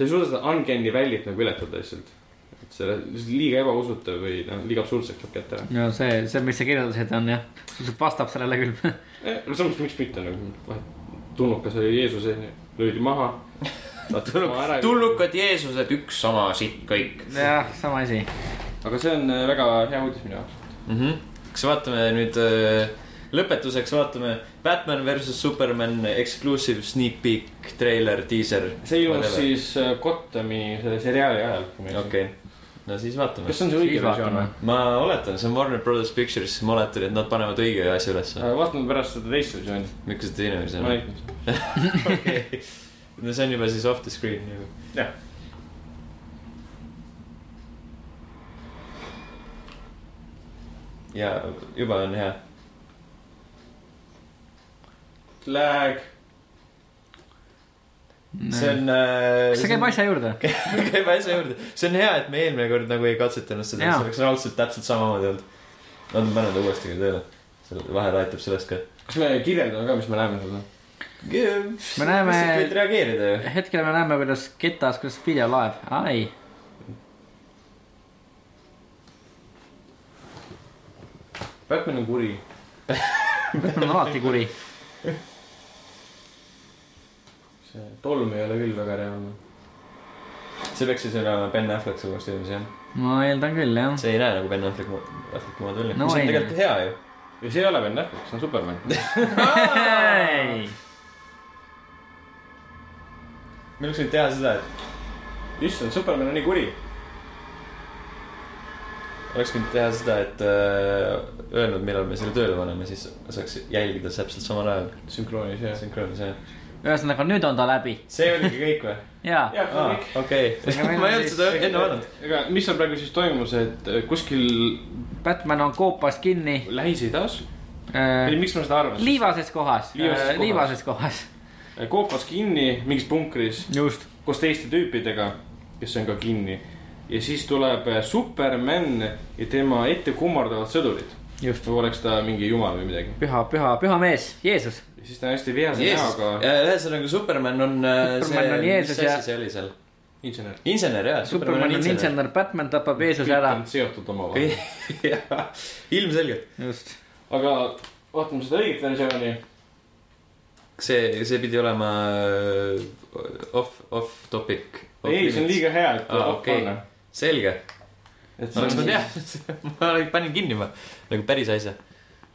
ei suuda seda uncanny valley't nagu ületada lihtsalt. et selle liiga ebausutav või noh, liiga absurdseks läheb kätte ära. no see, see, mis sa kirjeldasid, on jah, vastab sellele küll. no samas, miks mitte nagu, tulnukas oli Jeesus, löödi maha. tulnukad Jeesused, üks sama sitt kõik jah, sama asi. aga see on äh, väga hea uudis minu jaoks. mm. -hmm. kas vaatame nüüd äh, lõpetuseks vaatame Batman versus Superman exclusive sneak peek treiler, diiser. see ilmus siis äh, Gothami selle seriaali ajal. okei okay., no siis vaatame kas. see on see õige versioon või? ma oletan, see on Warner Brothers Pictures, ma oletan, et nad panevad õige asja ülesse. vaatame pärast seda teist versiooni. miks see teine versioon ma on? näitan. okei, no see on juba siis off the screen nagu. jah. ja juba on hea. Lag. see on äh,. kas see käib asja juurde? käib asja juurde, see on hea, et me eelmine kord nagu ei katsetanud seda, see oleks raudselt täpselt samamoodi olnud. no ma panen ta uuesti tööle, vahel aitab sellest ka. kas me kirjeldame ka, mis me näeme seda? Me näeme- võid reageerida ju. hetkel me näeme, kuidas ketas, kuidas video laeb, ai. Batman on kuri. on alati kuri. see tolm ei ole küll väga reaalne. see peaks siis olema Ben Affleck suuresti filmis jah. ma eeldan küll, jah. see ei näe nagu Ben Affleck, Afflecki moodi välja No mis on ei tegelikult hea ju. ja see ei ole Ben Affleck, see on Superman. me oleks võinud teha seda, et issand, Superman on nii kuri. oleks võinud teha seda, et äh, öelnud, millal me selle tööle paneme, siis saaks jälgida täpselt samal ajal. sünkroonis jah. sünkroonis jah. ühesõnaga, nüüd on ta läbi. see oligi kõik või? jaa. okei ma ei olnud seda enne vaadanud. ega, mis seal praegu siis toimus, et äh, kuskil Batman on koopas kinni Lähis-Idas äh, miks ma seda arvan? liivases kohas. Liivases kohas. liivases kohas. Koopas kinni mingis punkris just. koos teiste tüüpidega, kes on ka kinni. ja siis tuleb äh, Superman ja tema ette kummardavad sõdurid. just. nagu oleks ta mingi jumal või midagi. püha, püha, püha mees, Jeesus. ja siis ta on hästi vihase näoga ühesõnaga Superman on äh, Superman on Jeesus mis ja- asi see oli seal? insener. insener jaa. Superman on insener, Batman tapab Jeesuse ära. seotud omavahel. jah, ilmselgelt. just. aga vaatame seda õiget versiooni. see, see pidi olema äh, off, off topic. ei, see on liiga hea, et Aa, off okei. panna. selge, et oleks ma see on, teadnud, ma panin kinni ma, nagu päris asja.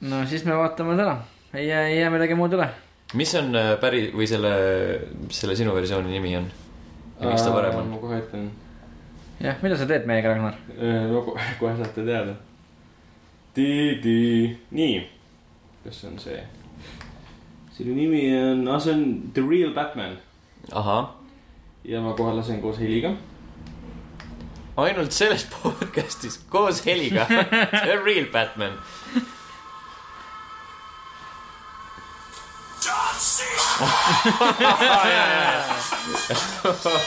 no siis me vaatame täna. ei jää, ei jää midagi muud üle. mis on äh, päri- või selle, mis selle sinu versiooni nimi on? ja miks ta parem on? ma kohe ütlen, jah, mida sa teed meiega, Ragnar? no ko- kohe saate teada. nii, kas see on see? Selle nimi on, aa see on The Real Batman ahah, ja ma kohe lasen koos heliga. ainult selles podcast'is koos heliga The real Batman.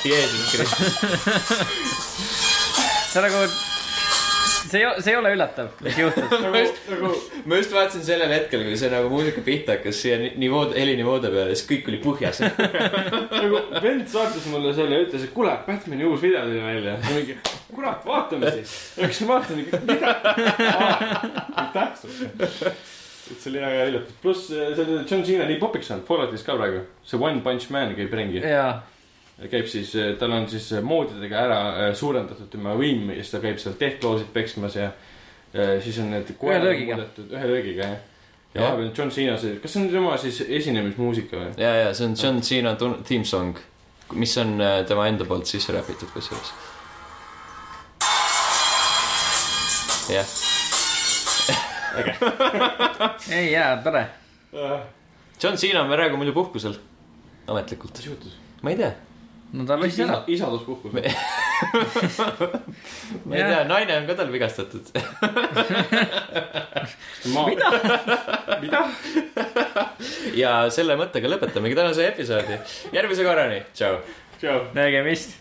Jeesus Kristus. see nagu, see ei, see ei ole üllatav, mis juhtus. nagu, nagu ma just vaatasin sellel hetkel, kui see nagu muusika pihta hakkas siia ni- nivood, helinivoode peale, siis kõik oli põhjas. nagu vend saatis mulle selle ja ütles, et kuule, Batman'i uus video tuli välja. mingi, kurat, vaatame siis. läksin vaatama, mida? sulle. et see oli väga üllatus, pluss selle John Cena nii popiks saanud, Falloutis ka praegu. see One Punch Man käib ringi. jaa, käib siis, tal on siis moodidega ära äh, suurendatud tema võim ja siis ta käib seal tehkloosid peksmas ja äh, siis on need. löögiga. ühe löögiga jah. ja vahepeal John Cena see, kas see on tema siis esinemismuusika või? ja, ja see on John Cena theme song, mis on äh, tema enda poolt sisse räpitud kusjuures. jah, ei jaa, tore. John Cena on praegu muidu puhkusel, ametlikult. mis juhtus? ma ei tea, no ta lassi ära. isaduspuhkus. ma ei tea, naine on ka tal vigastatud. mida? mida? ja selle mõttega lõpetamegi tänase episoodi. järgmise korrani, tšau. nägemist